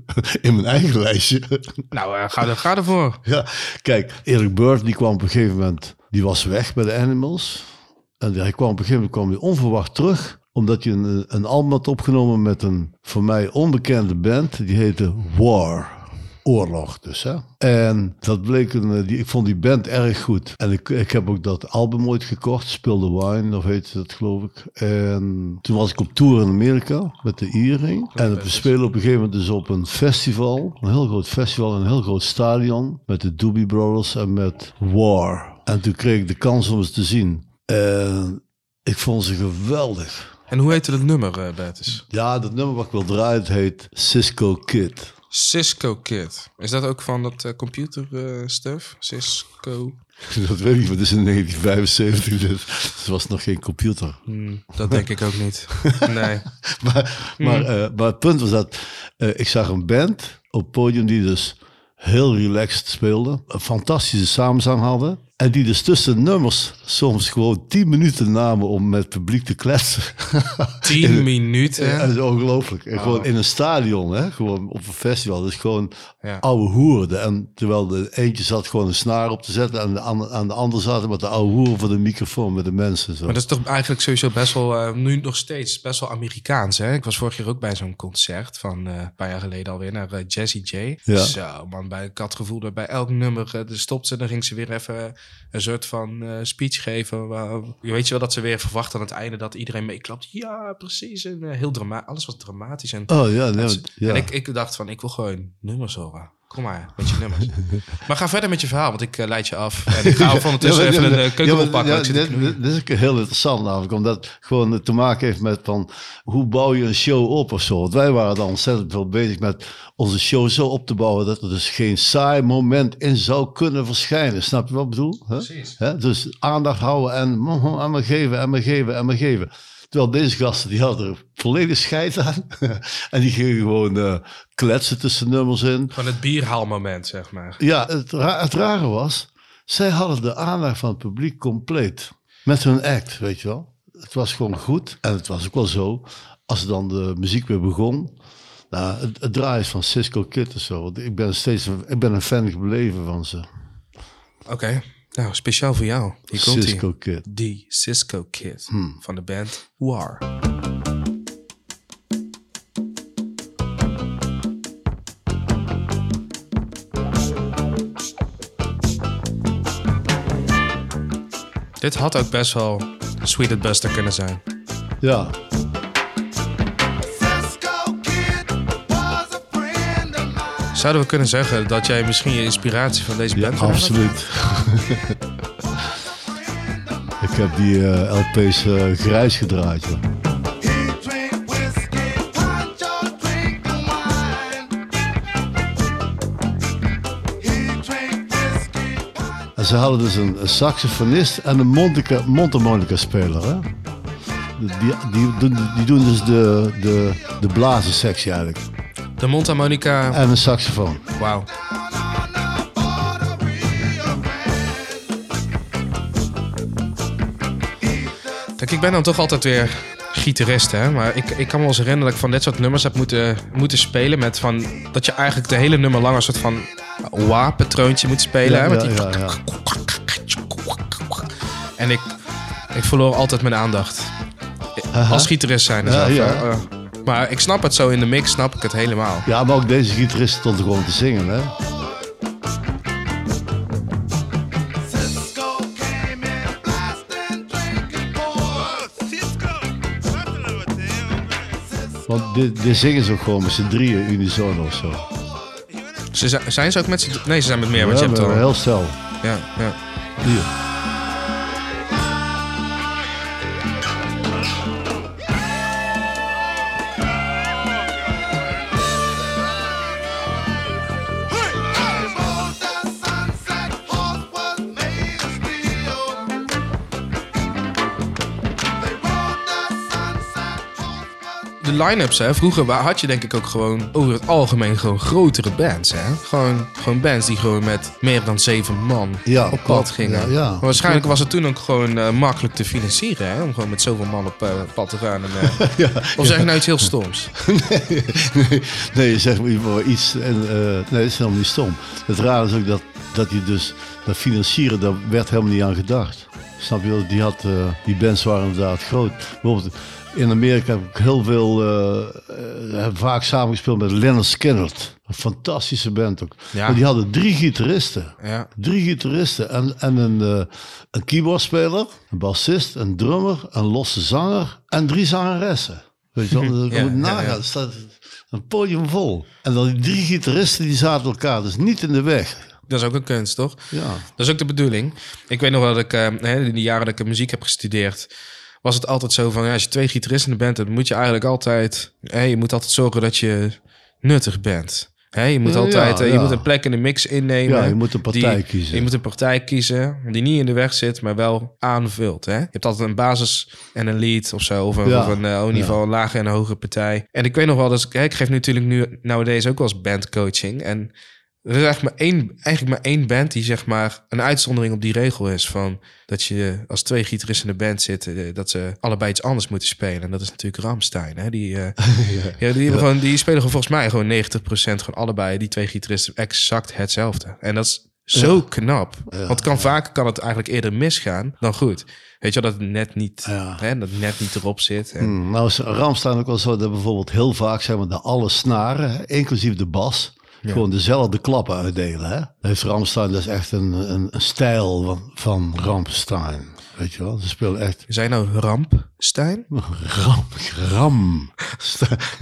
in mijn eigen lijstje. nou, eh, ga, er, ga ervoor. ja, kijk, Eric Bird die kwam op een gegeven moment. Die was weg bij de Animals. En hij kwam op een gegeven moment kwam hij onverwacht terug. Omdat hij een, een album had opgenomen met een voor mij onbekende band. Die heette War. Oorlog dus, hè. En dat bleek een... eh, Die, ik vond die band erg goed. En ik, ik heb ook dat album ooit gekocht. Spill the Wine, of heet dat, geloof ik. En toen was ik op tour in Amerika met de Earring. En we spelen op een gegeven moment dus op een festival. Een heel groot festival, een heel groot stadion. Met de Doobie Brothers en met War. En toen kreeg ik de kans om ze te zien. En ik vond ze geweldig. En hoe heette het nummer, Bertus? Ja, dat nummer wat ik wil draaien, het heet Cisco Kid. Cisco Kid. Is dat ook van dat eh, computer eh, stuff? Cisco? Dat weet ik niet, het is in 1975, dus er was nog geen computer. Hmm, dat denk ik ook niet. Nee. Maar, maar, eh, maar het punt was dat ik zag een band op het podium die dus heel relaxed speelde. Een fantastische samenzang hadden. En die dus tussen nummers soms gewoon 10 minuten namen om met het publiek te kletsen. Tien minuten. Ja, dat is ongelooflijk. En gewoon in een stadion, hè? gewoon op een festival. Dus gewoon Ja. oude hoeren. En terwijl de eentje zat gewoon een snaar op te zetten... en de ander, aan de ander zaten met de oude hoeren voor de microfoon met de mensen. Zo. Maar dat is toch eigenlijk sowieso best wel, eh, nu nog steeds, best wel Amerikaans. Hè? Ik was vorig jaar ook bij zo'n concert van eh, een paar jaar geleden alweer naar eh, Jessie J. Ja. Zo, man, bij, ik had het gevoel dat bij elk nummer uh, stopt ze, dan ging ze weer even een soort van eh, speech geven. Waar, je weet je wel dat ze weer verwacht aan het einde dat iedereen meeklapt. Ja, precies. En eh, heel dramatisch. Alles was dramatisch. En, Oh ja, nee, en, ja. ik, ik dacht van, ik wil gewoon nummers horen. Kom maar, met je nummers. maar ga verder met je verhaal, want ik eh, leid je af. En ik ga ondertussen Ja, even ja, een uh, keuken oppakken. ja, dit, is heel interessant namelijk, omdat het gewoon te maken heeft met van hoe bouw je een show op of zo. Want wij waren dan ontzettend veel bezig met onze show zo op te bouwen dat er dus geen saai moment in zou kunnen verschijnen. Snap je wat ik bedoel? Hè? Precies. Hè? Dus aandacht houden en en me geven en me geven en me geven. Terwijl deze gasten die hadden er volledig scheid aan. en die gingen gewoon eh, kletsen tussen nummers in. Van het bierhaalmoment, zeg maar. Ja, het, ra- het rare was, zij hadden de aandacht van het publiek compleet. Met hun act, weet je wel. Het was gewoon goed. En het was ook wel zo, als dan de muziek weer begon. Nou, het, het draaien van Cisco Kid en zo. Ik ben steeds een, ik ben een fan gebleven van ze. Oké, nou, speciaal voor jou. Hier komt Cisco. Kid. Die Cisco Kid van de band War. Dit had ook best wel Sweet Buster kunnen zijn. Ja, Zouden we kunnen zeggen dat jij misschien je inspiratie van deze ja band hebt? absoluut. ik heb die eh, LP's eh, grijs gedraaid. En ze hadden dus een, een saxofonist en een mondharmonica- mondharmonica speler. Hè? Die, die, doen, die doen dus de, de, de blazensectie eigenlijk. De mondharmonica. en een saxofoon. Wauw. Kijk, ik ben dan toch altijd weer gitarist, hè. Maar ik, ik kan me wel eens herinneren dat ik van dit soort nummers heb moeten, moeten spelen. Met van, dat je eigenlijk de hele nummer lang een soort van wa-patroontje moet spelen. Ja, hè, met ja, die... ja. En ik, ik verloor altijd mijn aandacht. Als gitarist zijn. Ja. Maar ik snap het zo in de mix, snap ik het helemaal. Ja, maar ook deze gitarist stond gewoon te zingen, hè. Want dit, dit zingen ze ook gewoon met z'n drieën unisono of zo. Ze zijn, zijn ze ook met z'n... Nee, ze zijn met meer, want je hebt al... heel stel. Ja, ja. Hier. Line-ups, hè. Vroeger had je denk ik ook gewoon over het algemeen gewoon grotere bands, hè. Gewoon, gewoon bands die gewoon met meer dan zeven man Ja, op pad gingen. Ja, ja. Maar waarschijnlijk was het toen ook gewoon eh, makkelijk te financieren, hè. Om gewoon met zoveel man op eh, pad te gaan. En, of zeg ik nou iets heel stoms? nee, nee, je zegt maar iets. En, eh, nee, dat is helemaal niet stom. Het rare is ook dat, dat je dus dat financieren, daar werd helemaal niet aan gedacht. Snap je? Die, had, eh, die bands waren inderdaad groot. Bijvoorbeeld in Amerika heb ik heel veel, eh, eh, heb vaak samengespeeld met Leonard Skinner. Een fantastische band ook. Ja. Maar die hadden drie gitaristen. Ja. Drie gitaristen en, en een, een keyboardspeler, een bassist, een drummer, een losse zanger en drie zangeressen. Weet je wel, dat Ja, moet nagaan. Er staat een podium vol. En dan die drie gitaristen die zaten elkaar dus niet in de weg. Dat is ook een kunst, toch? Ja. Dat is ook de bedoeling. Ik weet nog wel dat ik, eh, hè, in de jaren dat ik muziek heb gestudeerd, was het altijd zo van, ja, als je twee gitaristen hebt, dan moet je eigenlijk altijd, hè, je moet altijd zorgen dat je nuttig bent. Hè, je moet Ja, altijd, ja, eh, je ja. moet een plek in de mix innemen. Ja, je moet een partij die- kiezen. Je moet een partij kiezen die niet in de weg zit, maar wel aanvult. Hè? Je hebt altijd een basis en een lead of zo, of een, of een eh, geval een lage en een hoge partij. En ik weet nog wel, dat ik, hè, ik geef natuurlijk nu nowadays ook wel eens bandcoaching. En er is eigenlijk maar één, eigenlijk maar één band die zeg maar een uitzondering op die regel is van dat je als twee gitaristen in de band zitten, eh, dat ze allebei iets anders moeten spelen. En dat is natuurlijk Ramstein. Hè? Die, eh, ja, die, hebben Gewoon, die spelen gewoon volgens mij gewoon 90% gewoon allebei, die twee gitaristen, exact hetzelfde. En dat is zo knap. Want kan vaak kan het eigenlijk eerder misgaan dan goed. Weet je wel, dat het net niet, Ja. hè, dat net niet erop zit. En, Hmm, nou is Ramstein ook wel zo dat bijvoorbeeld heel vaak zijn we de alle snaren, inclusief de bas, gewoon dezelfde klappen uitdelen. Hè? Dat heeft Ramstein, dat is echt een, een, een stijl van, van Ramstein. Weet je wel, ze spelen echt Zijn nou Rampstein? ram, ram.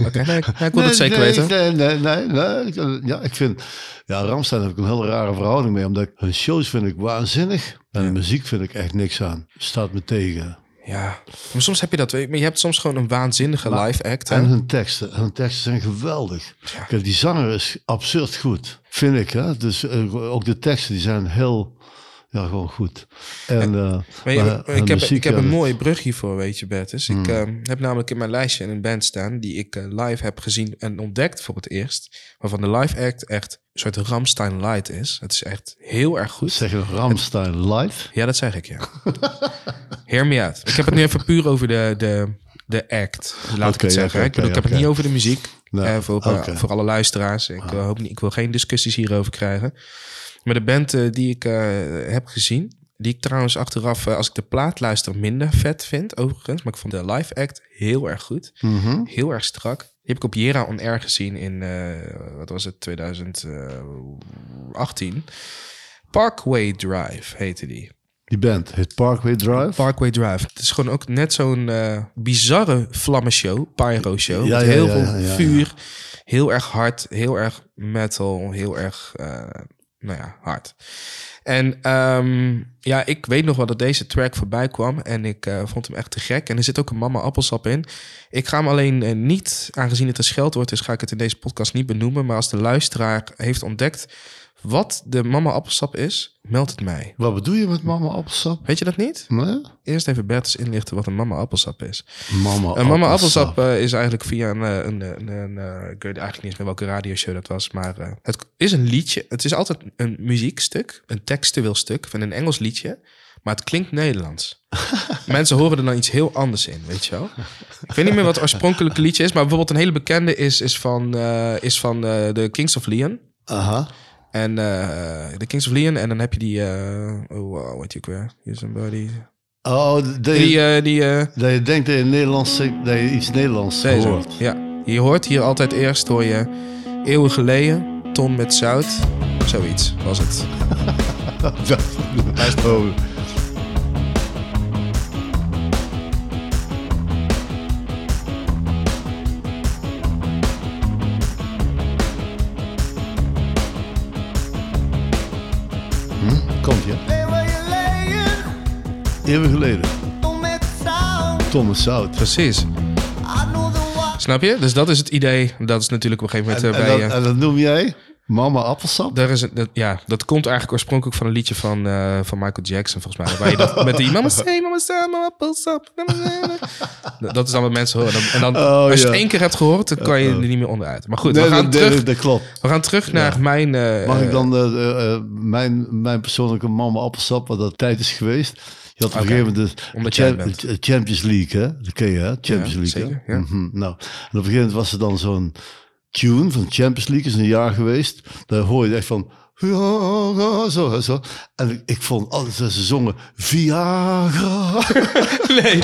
Oké, nee, ik- ik wil het zeker nee, weten. Nee, nee, nee, nee. Ja, ik vind, ja, Ramstein heb ik een hele rare verhouding mee, omdat ik, hun shows vind ik waanzinnig. En de muziek vind ik echt niks aan. Staat me tegen. Ja, maar soms heb je dat. Maar je hebt soms gewoon een waanzinnige live act. Hè? En hun teksten. Hun teksten zijn geweldig. Kijk, die zanger is absurd goed. Vind ik, hè. Dus eh, ook de teksten, die zijn heel... Ja, gewoon goed. En, eh, Maar je- maar hun ik heb, muziek, ik heb een mooi brug hiervoor, weet je, Bertus. Ik eh, heb namelijk in mijn lijstje een band staan die ik eh, live heb gezien en ontdekt voor het eerst. Waarvan de live act echt een soort Ramstein light is. Het is echt heel erg goed. Zeg je Ramstein live? Ja, dat zeg ik, ja. Hear me out. Ik heb het nu even puur over de, de, de act, laat ik het zeggen. ik, bedoel, ik heb het niet over de muziek. Eh, voor, eh, voor alle luisteraars. Ik, eh, hoop niet, ik wil geen discussies hierover krijgen. Maar de band die ik heb gezien, die ik trouwens achteraf, als ik de plaat luister, minder vet vind, overigens. Maar ik vond de live act heel erg goed. Mhm. Heel erg strak. Die heb ik op Jera On Air gezien in, wat was het, 2018. Parkway Drive heette die. Die band heet Parkway Drive. Parkway Drive. Het is gewoon ook net zo'n eh, bizarre vlammenshow, pyro show. Ja, met ja, heel ja, veel vuur, heel erg hard, heel erg metal, heel erg, eh, nou ja, hard. En ehm, ja, ik weet nog wel dat deze track voorbij kwam en ik eh, vond hem echt te gek. En er zit ook een mama appelsap in. Ik ga hem alleen niet, aangezien het een scheldwoord is, ga ik het in deze podcast niet benoemen. Maar als de luisteraar heeft ontdekt wat de mama appelsap is, meld het mij. Wat bedoel je met mama appelsap? Weet je dat niet? Nee? Eerst even Bertus inlichten wat een mama appelsap is. Mama Een mama appelsap eh, is eigenlijk via een, eh, een, een, een, eh, ik weet eigenlijk niet eens meer welke radioshow dat was, maar eh, het is een liedje. Het is altijd een muziekstuk, een textueel stuk van een Engels liedje, maar het klinkt Nederlands. Mensen horen er dan iets heel anders in, weet je wel? Ik weet niet meer wat het oorspronkelijke liedje is, maar bijvoorbeeld een hele bekende is, is van, eh, is van eh, de Kings of Leon. Aha. En eh, de Kings of Leon, en dan heb je die, eh oh wow, weet je ook weer? Here's somebody. Oh, Die, eh, die, dat je denkt dat je, Nederlands, dat je iets Nederlands Deze. hoort. Ja, je hoort hier altijd eerst hoor je eeuwen geleden, ton met zout. Zoiets was het. Oh. Eeuwen geleden. Tom en Zout. Precies. Snap je? Dus dat is het idee. Dat is natuurlijk op een gegeven En, moment en eh, bij... dat, eh, en dat noem jij Mama Appelsap? daar is een, dat, ja, dat komt eigenlijk oorspronkelijk van een liedje van, eh, van Michael Jackson, volgens mij. Waar je dat met die mama say, mama say, mama appelsap. Dat- is dan wat mensen horen. En dan, Oh, als je ja. het één keer hebt gehoord, dan kan je er niet meer onderuit. Maar goed, Nee, we, gaan dat, terug, dat, klopt. we gaan terug naar mijn... Mag ik dan mijn, mijn persoonlijke Mama Appelsap, wat dat tijd is geweest? Je had op een gegeven moment de Champions League, hè? Dat ken je, hè? Champions Ja, League, zeker. Mhm, Nou, en op een gegeven moment was er dan zo'n tune van Champions League, is een jaar geweest. Daar hoor je echt van... Zo, zo. En ik, ik vond altijd dat ze zongen Viagra. Nee.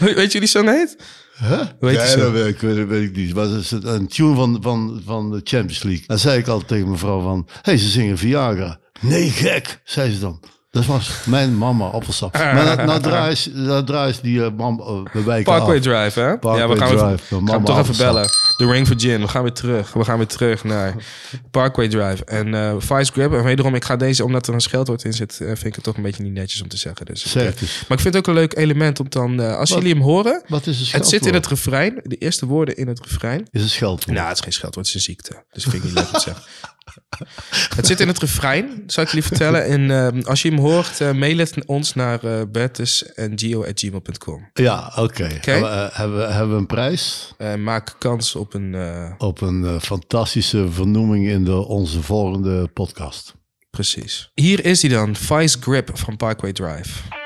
Weet je die song heet? Huh? Die ja, dat weet ik, weet, weet niet. Maar is een tune van, van, van de Champions League. Dan zei ik altijd tegen mevrouw van... Hé, hey, ze zingen Viagra. Nee, gek, zei ze dan. Dat was mijn mama appelsap. Maar nou, nou draai je nou draai je die uh, mama uh, Parkway af. Drive, hè? Parkway ja, we gaan, Drive, de gaan toch even bellen. The Ring for Gin. We gaan weer terug. We gaan weer terug naar Parkway Drive. En eh Vice Grip. En wederom, ik ga deze, omdat er een scheldwoord in zit, eh, vind ik het toch een beetje niet netjes om te zeggen. Dus Zeg het maar ik vind het ook een leuk element om dan, als Wat? jullie hem horen, Wat is een het scheldwoord? zit in het refrein, de eerste woorden in het refrein. Is een scheldwoord. Nou, het is geen scheldwoord, het is een ziekte. Dus vind ik niet leuk om te zeggen. Het zit in het refrein, zal ik jullie vertellen. En ehm, als je hem hoort, eh, mail het ons naar uh, bertusengio.gmail.com. Ja, oké. Hebben, we- eh, hebben, we- hebben we een prijs? Maak kans op een... Op een fantastische vernoeming in de, onze volgende podcast. Precies. Hier is hij dan, Vice Grip van Parkway Drive.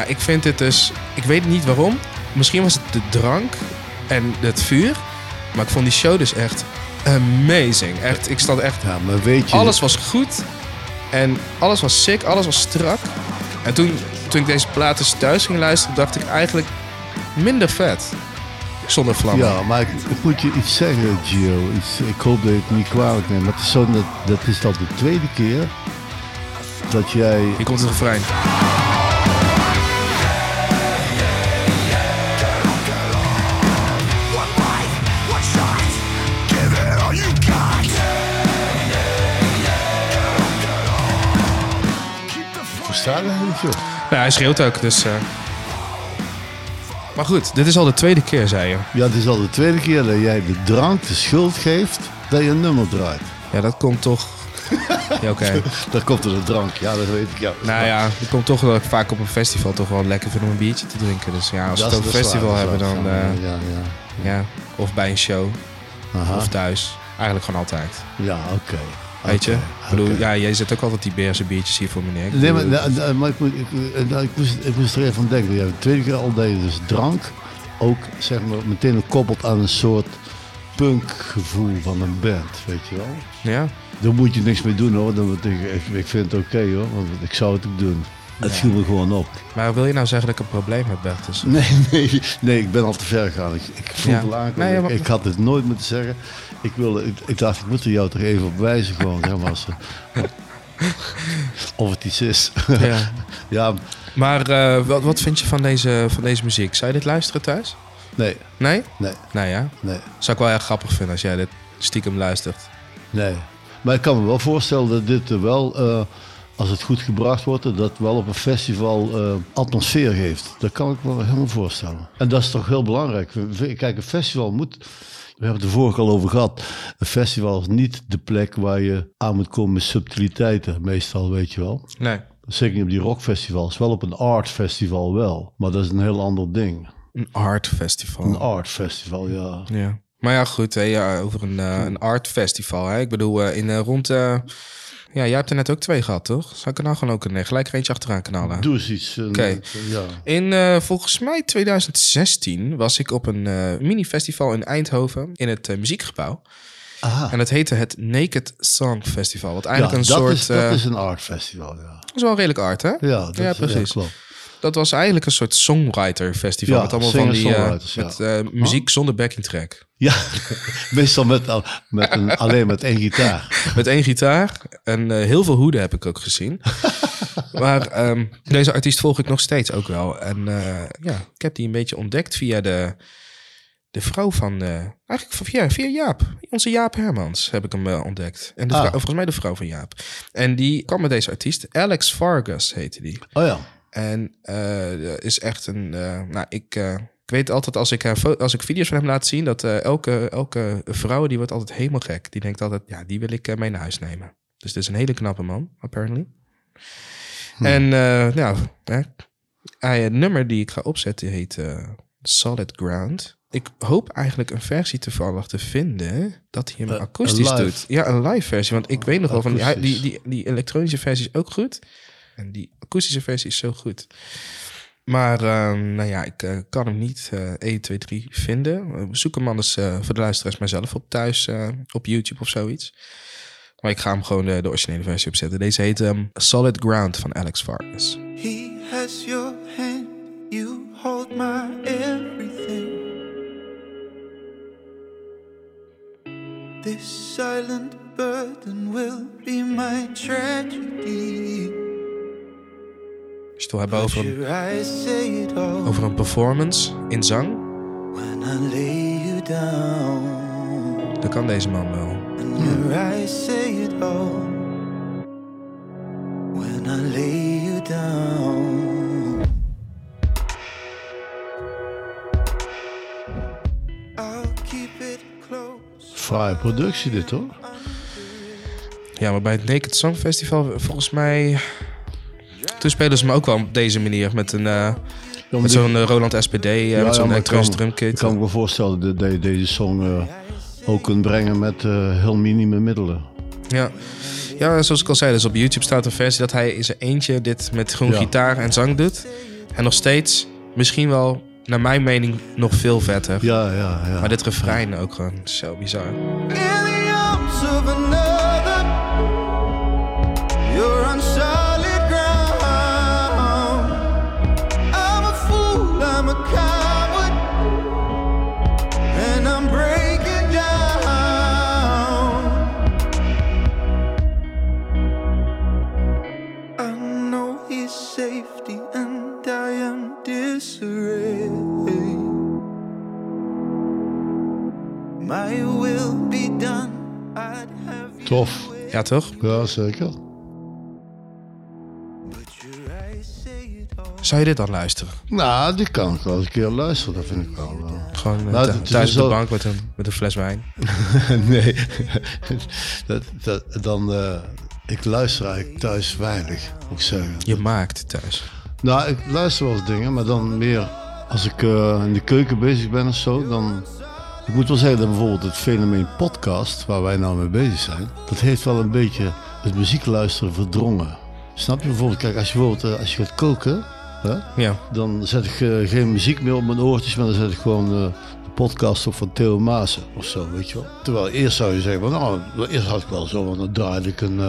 Ja, ik vind dit dus... Ik weet niet waarom. Misschien was het de drank en het vuur. Maar ik vond die show dus echt amazing. Echt, ik stond echt... Ja, maar weet je... Alles was goed. En alles was sick, alles was strak. En toen, toen ik deze plaat dus thuis ging luisteren, dacht ik eigenlijk minder vet. Zonder vlammen. Ja, maar ik, ik moet je iets zeggen, Gio. Iets, ik hoop dat je het niet kwalijk neemt. Maar het is zo, dat, dat is al de tweede keer dat jij... Hier komt het refrein. Dat joh? Ja, hij schreeuwt ook, dus... eh. Maar goed, dit is al de tweede keer, zei je. Ja, het is al de tweede keer dat jij de drank de schuld geeft dat je een nummer draait. Ja, dat komt toch... Ja, oké. Daar komt er de drank, ja, dat weet ik. Ja. Nou ja, het komt toch dat ik vaak op een festival toch wel lekker vind om een biertje te drinken. Dus ja, als we Dat het over dat is festival dat hebben, dan... eh, Ja, ja. ja, of bij een show, Aha. of thuis. Eigenlijk gewoon altijd. Ja, oké. Weet je? Ik bedoel, ja, jij zet ook altijd die beerse biertjes hier voor meneer. Ik Nee, maar, ik, ik, eh, nou, ik, moest, ik moest er even aan denken. Ja, de tweede keer al je dus drank ook zeg maar, meteen koppelt aan een soort punkgevoel van een band, weet je wel. ja? Daar moet je niks mee doen hoor. Dan, ik, ik, ik vind het oké hoor, want ik zou het ook doen. Het viel me gewoon op. Maar wil je nou zeggen dat ik een probleem heb, Bertus? Nee, nee, nee, ik ben al te ver gegaan. Ik, ik voel Ja. aankomen. Nee, ja, maar- ik, ik had het nooit moeten zeggen. Ik, wilde, ik, ik dacht, ik moet er jou toch even op wijzen gewoon. Zeg maar, of het iets is. Ja. ja, Maar eh, wat, wat vind je van deze, van deze muziek? Zou je dit luisteren thuis? nee, Nee? nee, Nou ja. nee. Zou ik wel erg grappig vinden als jij dit stiekem luistert. Nee. Maar ik kan me wel voorstellen dat dit wel eh, als het goed gebracht wordt, dat het wel op een festival eh, atmosfeer geeft. Dat kan ik me helemaal voorstellen. En dat is toch heel belangrijk. Kijk, een festival moet. We hebben het er vorige al over gehad. Een festival is niet de plek waar je aan moet komen met subtiliteiten, meestal, weet je wel. Nee. Zeker niet op die rockfestivals. Wel op een art festival wel. Maar dat is een heel ander ding. Een art festival. Een art festival, ja. Ja. Maar ja, goed, hè, ja, over een, eh, een art festival. Hè. Ik bedoel, eh, in eh, rond... eh, ja, jij hebt er net ook twee gehad, toch? Zou ik er nou gewoon ook een, eh, gelijk eentje achteraan knallen? Doe eens iets. eh, Oké. Ja. In eh, volgens mij 2016 was ik op een eh, mini-festival in Eindhoven in het eh, muziekgebouw. Aha. En dat heette het Naked Song Festival. Wat Ja, eigenlijk dat, een soort... is, dat eh, is een art festival, ja. dat is wel redelijk art, hè? Ja, dat, Ja, precies. klopt. Dat was eigenlijk een soort songwriter festival. Ja, met allemaal van die eh, ja. met, eh, muziek zonder backing track. Ja, meestal met, met een, alleen met één gitaar. Met één gitaar en eh, heel veel hoeden heb ik ook gezien. maar ehm, deze artiest volg ik nog steeds ook wel. En ja, ik heb die een beetje ontdekt via de, de vrouw van... eigenlijk via, via Jaap. Onze Jaap Hermans heb ik hem ontdekt. En de Ah. vrouw- volgens mij de vrouw van Jaap. En die kwam met deze artiest. Alex Vargas heette die. Oh ja. En eh, is echt een. eh, nou, ik, eh, ik weet altijd als ik, eh, als ik video's van hem laat zien, dat eh, elke, elke vrouw die wordt altijd helemaal gek. Die denkt altijd, ja, die wil ik eh, mee naar huis nemen. Dus dit is een hele knappe man, apparently. En eh, nou, hè, hij, het nummer die ik ga opzetten heet eh, Solid Ground. Ik hoop eigenlijk een versie toevallig te vinden dat hij hem Eh, akoestisch doet. Ja, een live versie. Want ik weet nog wel van die, die, die, die elektronische versie is ook goed. En die akoestische versie is zo goed. Maar ehm, nou ja, ik eh, kan hem niet eh 1, 2, 3 vinden. Zoek hem anders eh, voor de luisteraars mijzelf op thuis eh, op YouTube of zoiets. Maar ik ga hem gewoon de originele versie opzetten. Deze heet ehm, Solid Ground van Alex Vargas. He has your hand, you hold my everything. This silent burden will be my tragedy. Als je het wil hebben over een, over een performance in zang, dan kan deze man wel. Fraaie productie dit hoor. Ja, maar bij het Naked Song Festival, volgens mij... Toen spelen ze me ook wel op deze manier. Met, een, eh, met zo'n eh, Roland SPD, eh, Ja, met zo'n ja, elektronische ik kan- Ik drumkit. kan me voorstellen dat je deze song eh, ook kunt brengen met eh, heel minime middelen. Ja. ja, zoals ik al zei, dus op YouTube staat een versie dat hij in zijn eentje dit met Ja. gitaar en zang doet. En nog steeds, misschien wel, naar mijn mening, nog veel vetter. Ja, ja, ja. Maar dit refrein ook gewoon zo bizar. Ja, toch? Ja, zeker. Zou je dit dan luisteren? Nou, die kan ik wel eens een keer luisteren. Dat vind ik wel. eh. Gewoon eh, Nou, thuis op de bank met een, met een fles wijn. nee. dat, dat, dan, eh, ik luister eigenlijk thuis weinig, moet ik zeggen. Je maakt thuis. Nou, ik luister wel eens dingen, maar dan meer als ik in de keuken bezig ben of zo. Dan, ik moet wel zeggen dat bijvoorbeeld het fenomeen podcast, waar wij nou mee bezig zijn, dat heeft wel een beetje het muziekluisteren verdrongen. Snap je bijvoorbeeld, kijk, als je bijvoorbeeld eh, als je gaat koken, hè, Ja. dan zet ik eh, geen muziek meer op mijn oortjes, maar dan zet ik gewoon eh, de podcast op van Theo Maassen of zo, weet je wel. Terwijl eerst zou je zeggen, van, nou, eerst had ik wel zo, want dan draaide ik een,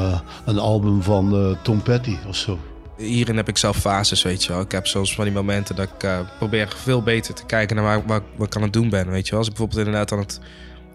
een album van Tom Petty of zo. Hierin heb ik zelf fases, weet je wel. Ik heb soms van die momenten dat ik eh, probeer veel beter te kijken naar waar, waar, wat ik aan het doen ben, weet je wel. Als ik bijvoorbeeld inderdaad aan het,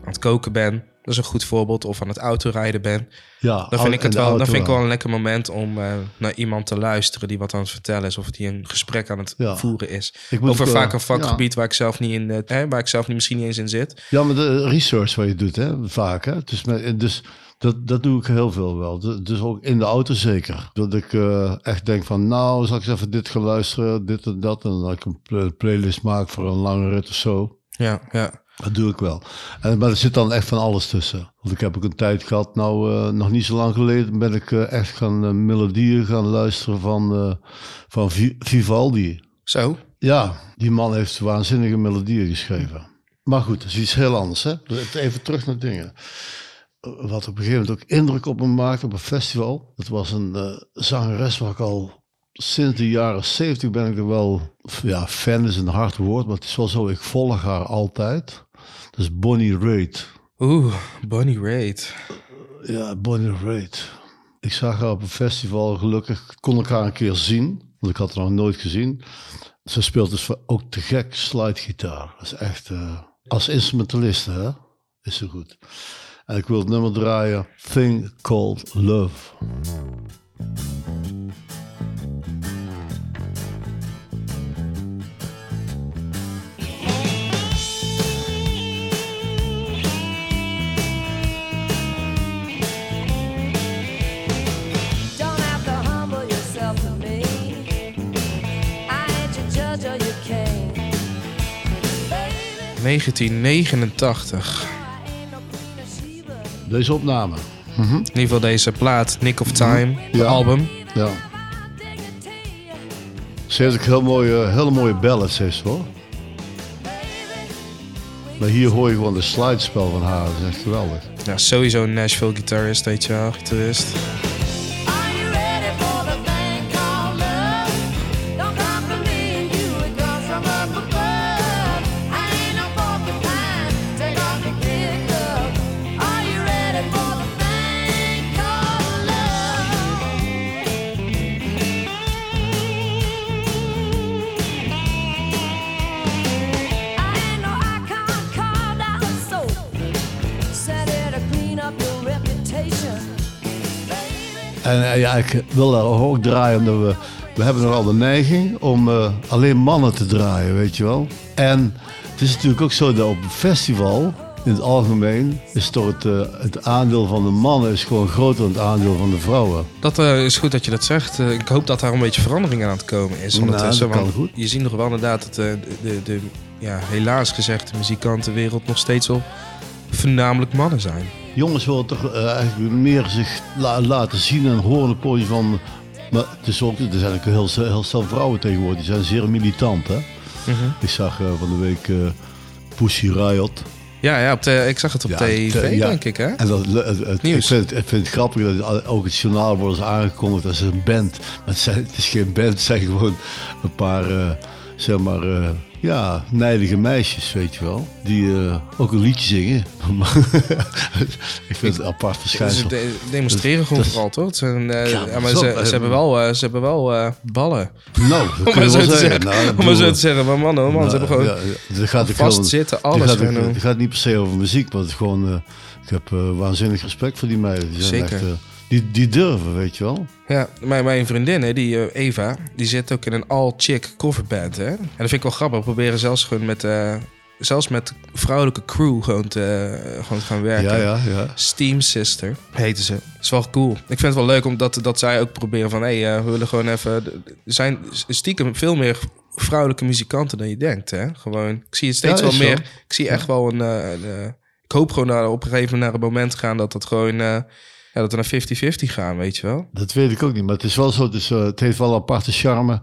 aan het koken ben, dat is een goed voorbeeld. Of aan het autorijden ben. Ja, Dan vind ik het wel, dan vind ik wel een lekker moment om eh, naar iemand te luisteren die wat aan het vertellen is. Of die een gesprek aan het Ja. voeren is. Ik moet Over ook, eh, vaak een vakgebied waar ik zelf niet in, eh, hè, waar ik zelf niet, misschien niet eens in zit. Ja, maar de research wat je doet, hè, vaak. Hè? Dus, met, dus Dat, dat doe ik heel veel wel. Dus ook in de auto zeker. Dat ik eh, echt denk van, nou, zal ik eens even dit gaan luisteren, dit en dat. En dat ik een pl- playlist maak voor een lange rit of zo. Ja, ja. Dat doe ik wel. En, maar er zit dan echt van alles tussen. Want ik heb ook een tijd gehad, nou eh, nog niet zo lang geleden, ben ik eh, echt gaan melodieën gaan luisteren van, van Vi- Vivaldi. Zo. Ja, die man heeft waanzinnige melodieën geschreven. Maar goed, dat is iets heel anders. Hè? Even terug naar dingen. Wat op een gegeven moment ook indruk op me maakte op een festival. Dat was een eh, zangeres waar ik al sinds de jaren 70 ben ik er wel... Ja, fan is een hard woord, maar het is wel zo. Ik volg haar altijd. Dat is Bonnie Raitt. Oeh, Bonnie Raitt. Ja, Bonnie Raitt. Ik zag haar op een festival. Gelukkig kon ik haar een keer zien. Want ik had haar nog nooit gezien. Ze speelt dus ook te gek slidegitaar. Dat is echt... eh, als instrumentaliste, hè? Is ze goed. En ik wil het nummer draaien: Thing Called Love. ...1989. Deze opname. In ieder geval deze plaat, Nick of Time, de Ja. album. Ja. Ze heeft ook heel mooie, hele mooie ballads, heeft hoor. Maar hier hoor je gewoon de slidespel van haar. Dat is echt geweldig. Ja, sowieso een Nashville gitarist, weet je wel, gitarist. Ik wil daar ook draaien omdat we... We hebben nogal de neiging om eh, alleen mannen te draaien, weet je wel. En het is natuurlijk ook zo dat op een festival, in het algemeen, is toch het, eh, het aandeel van de mannen is gewoon groter dan het aandeel van de vrouwen. Dat eh, is goed dat je dat zegt. Ik hoop dat daar een beetje verandering aan het komen is. Nou, dat kan goed. Je ziet nog wel inderdaad dat de, de, de, ja, helaas gezegd de muzikantenwereld nog steeds wel voornamelijk mannen zijn. Jongens willen toch eh, eigenlijk meer zich la- laten zien en horen van... Maar het is ook, er zijn ook heel, heel stel vrouwen tegenwoordig, die zijn zeer militant, hè. Ik zag eh, van de week eh, Pussy Riot. Ja, ja op de, ik zag het op Ja, tv, te- ja. denk ik, hè? En dat, het, het- ik, vind, het- ik vind het grappig dat het- ook het journaal wordt aangekondigd als een band. Maar het, zijn, het is geen band, het zijn gewoon een paar, zeg maar, eh, ja, nijdige meisjes, weet je wel. Die eh, ook een liedje zingen. ik vind het een apart Ze verschijnsel. de- demonstreren gewoon dat vooral, toch? Het zijn, eh, Ja, maar zo, ze, ze hebben wel, ze hebben wel ballen. Nou, dat Om kun maar zo te zeggen. Nou, Om maar zo te zeggen. Maar mannen, man, ze nou, hebben gewoon... ja, ja, gaat ook vast heel- zitten, het alles gaat. Het gaat niet per se over muziek, maar het is gewoon... ik heb waanzinnig respect voor die meiden. Die zijn Zeker. Echt, die, die durven, weet je wel. Ja, mijn, mijn vriendin, hè, die eh, Eva, die zit ook in een all-chick coverband. Hè? En dat vind ik wel grappig. We proberen zelfs gewoon met, eh, zelfs met vrouwelijke crew gewoon te, eh, gewoon te gaan werken. Ja, ja, ja. Steam Sister heten ze. is wel cool. Ik vind het wel leuk omdat dat zij ook proberen van... hé, hey, we willen gewoon even... Er zijn stiekem veel meer vrouwelijke muzikanten dan je denkt, hè? Gewoon, ik zie het steeds Ja, wel zo. meer. Ik zie echt wel een... een, ik hoop gewoon naar, op een gegeven moment naar een moment gaan... dat het gewoon... ja, dat we naar 50-50 gaan, weet je wel? Dat weet ik ook niet, maar het is wel zo. Het, is, eh, het heeft wel een aparte charme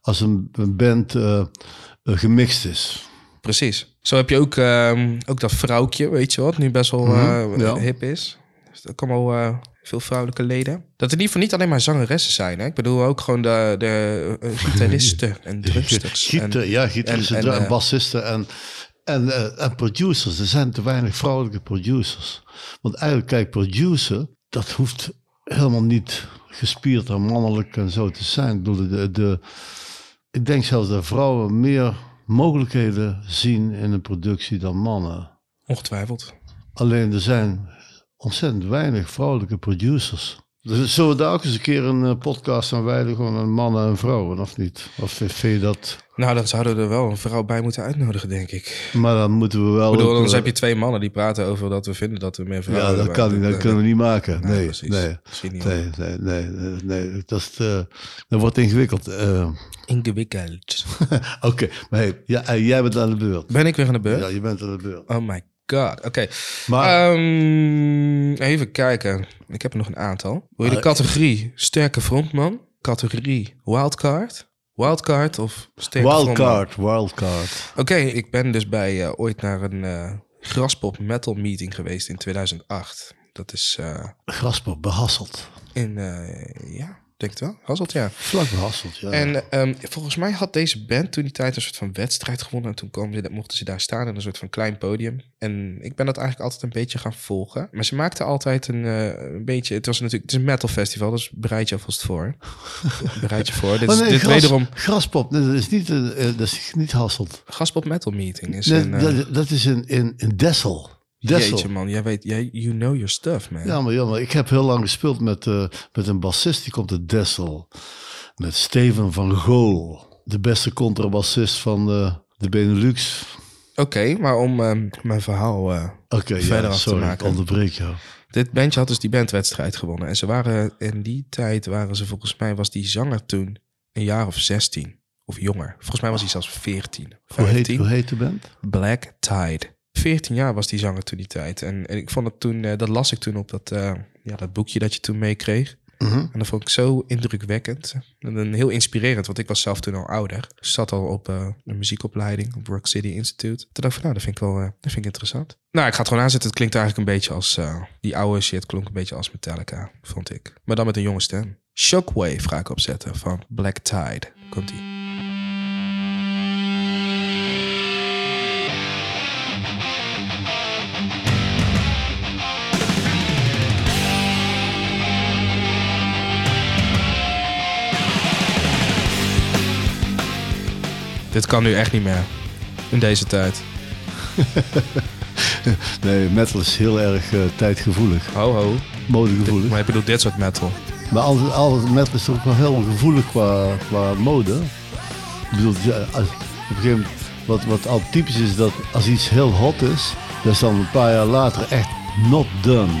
als een, een band eh, eh, gemixt is. Precies. Zo heb je ook, ehm, ook dat vrouwtje, weet je wat, nu best wel Mhm, ja. hip is. Dus er komen al eh, veel vrouwelijke leden. Dat in ieder geval niet alleen maar zangeressen zijn. Hè? Ik bedoel ook gewoon de, de gitaristen en drumsters. En- ja, gitaristen, en- en, en, bassisten en, en, en producers. Er zijn te weinig vrouwelijke producers. Want eigenlijk, kijk, producer, dat hoeft helemaal niet gespierd en mannelijk en zo te zijn. Ik, bedoel, de, de, ik denk zelfs dat vrouwen meer mogelijkheden zien in een productie dan mannen. Ongetwijfeld. Alleen er zijn ontzettend weinig vrouwelijke producers. Dus zullen we daar ook eens een keer een eh, podcast aan wijden, gewoon aan mannen en vrouwen, of niet? Of vind je dat... Nou, dan zouden we er wel een vrouw bij moeten uitnodigen, denk ik. Maar dan moeten we wel... Ik bedoel, anders eh, heb je twee mannen die praten over dat we vinden dat we meer vrouwen Ja, dat hebben. kan niet. Dat eh, kunnen we niet maken. nee, Nee, precies. nee. Misschien niet. Nee, nee, nee. Dat, is te- dat wordt ingewikkeld. Eh, Ingewikkeld. Oké, maar hey, ja, eh, jij bent aan de beurt. Ben ik weer aan de beurt? Ja, je bent aan de beurt. Oh my god. Oké. Maar Ehm, even kijken. Ik heb er nog een aantal. Wil je de Ah, categorie sterke frontman? Categorie wildcard? Wildcard of frontman? wildcard, wildcard. Oké, ik ben dus bij eh, ooit naar een eh Graspop metal meeting geweest in 2008. Dat is eh, Graspop, behasselt. in, ja, denk het wel. Hasselt, ja. Vlak behasselt, ja. En ehm, volgens mij had deze band toen die tijd een soort van wedstrijd gewonnen. En toen kwamen ze, mochten ze daar staan in een soort van klein podium. En ik ben dat eigenlijk altijd een beetje gaan volgen. Maar ze maakten altijd een, eh, een beetje... Het was natuurlijk het is een metal festival, dus bereid je alvast voor. bereid je voor. Dit Oh nee, dit gras- wederom Graspop, dat is niet, eh, dat is niet Hasselt. Gaspop Metal Meeting. Is Nee, een, eh, dat, dat is in, in, in Dessel. Dessel. jeetje man, jij weet, jij, you know your stuff man. Ja, maar, ja, maar ik heb heel lang gespeeld met, eh, met een bassist, die komt uit Dessel. Met Steven van Gool. De beste contrabassist van eh, de Benelux. Oké, maar om ehm, mijn verhaal... Oké, Verder ja, af te sorry, maken. ik onderbreek jou. Dit bandje had dus die bandwedstrijd gewonnen. En ze waren in die tijd waren ze volgens mij was die zanger toen een jaar of 16 of jonger. Volgens mij was hij zelfs 14, Hoe heet, 15. hoe heet de band? Black Tide. 14 jaar was die zanger toen die tijd. En, en ik vond het toen, eh, dat las ik toen op dat, eh, ja, dat boekje dat je toen meekreeg. Mhm. En dat vond ik zo indrukwekkend. En heel inspirerend, want ik was zelf toen al ouder. Ik zat al op eh, een muziekopleiding op Rock City Institute. Toen dacht ik van, nou, dat vind ik wel dat vind ik interessant. Nou, ik ga het gewoon aanzetten. Het klinkt eigenlijk een beetje als... eh, die oude shit klonk een beetje als Metallica, vond ik. Maar dan met een jonge stem. Shockwave ga ik opzetten van Black Tide. Komt-ie. Dit kan nu echt niet meer. In deze tijd. Nee, metal is heel erg eh, tijdgevoelig. Ho ho. Modegevoelig. Maar je bedoelt dit soort metal. Maar altijd, altijd metal is toch wel heel gevoelig qua, qua mode. Ik bedoel, ja, als, op een gegeven moment, wat, wat al typisch is, dat als iets heel hot is, dat is dan een paar jaar later echt not done.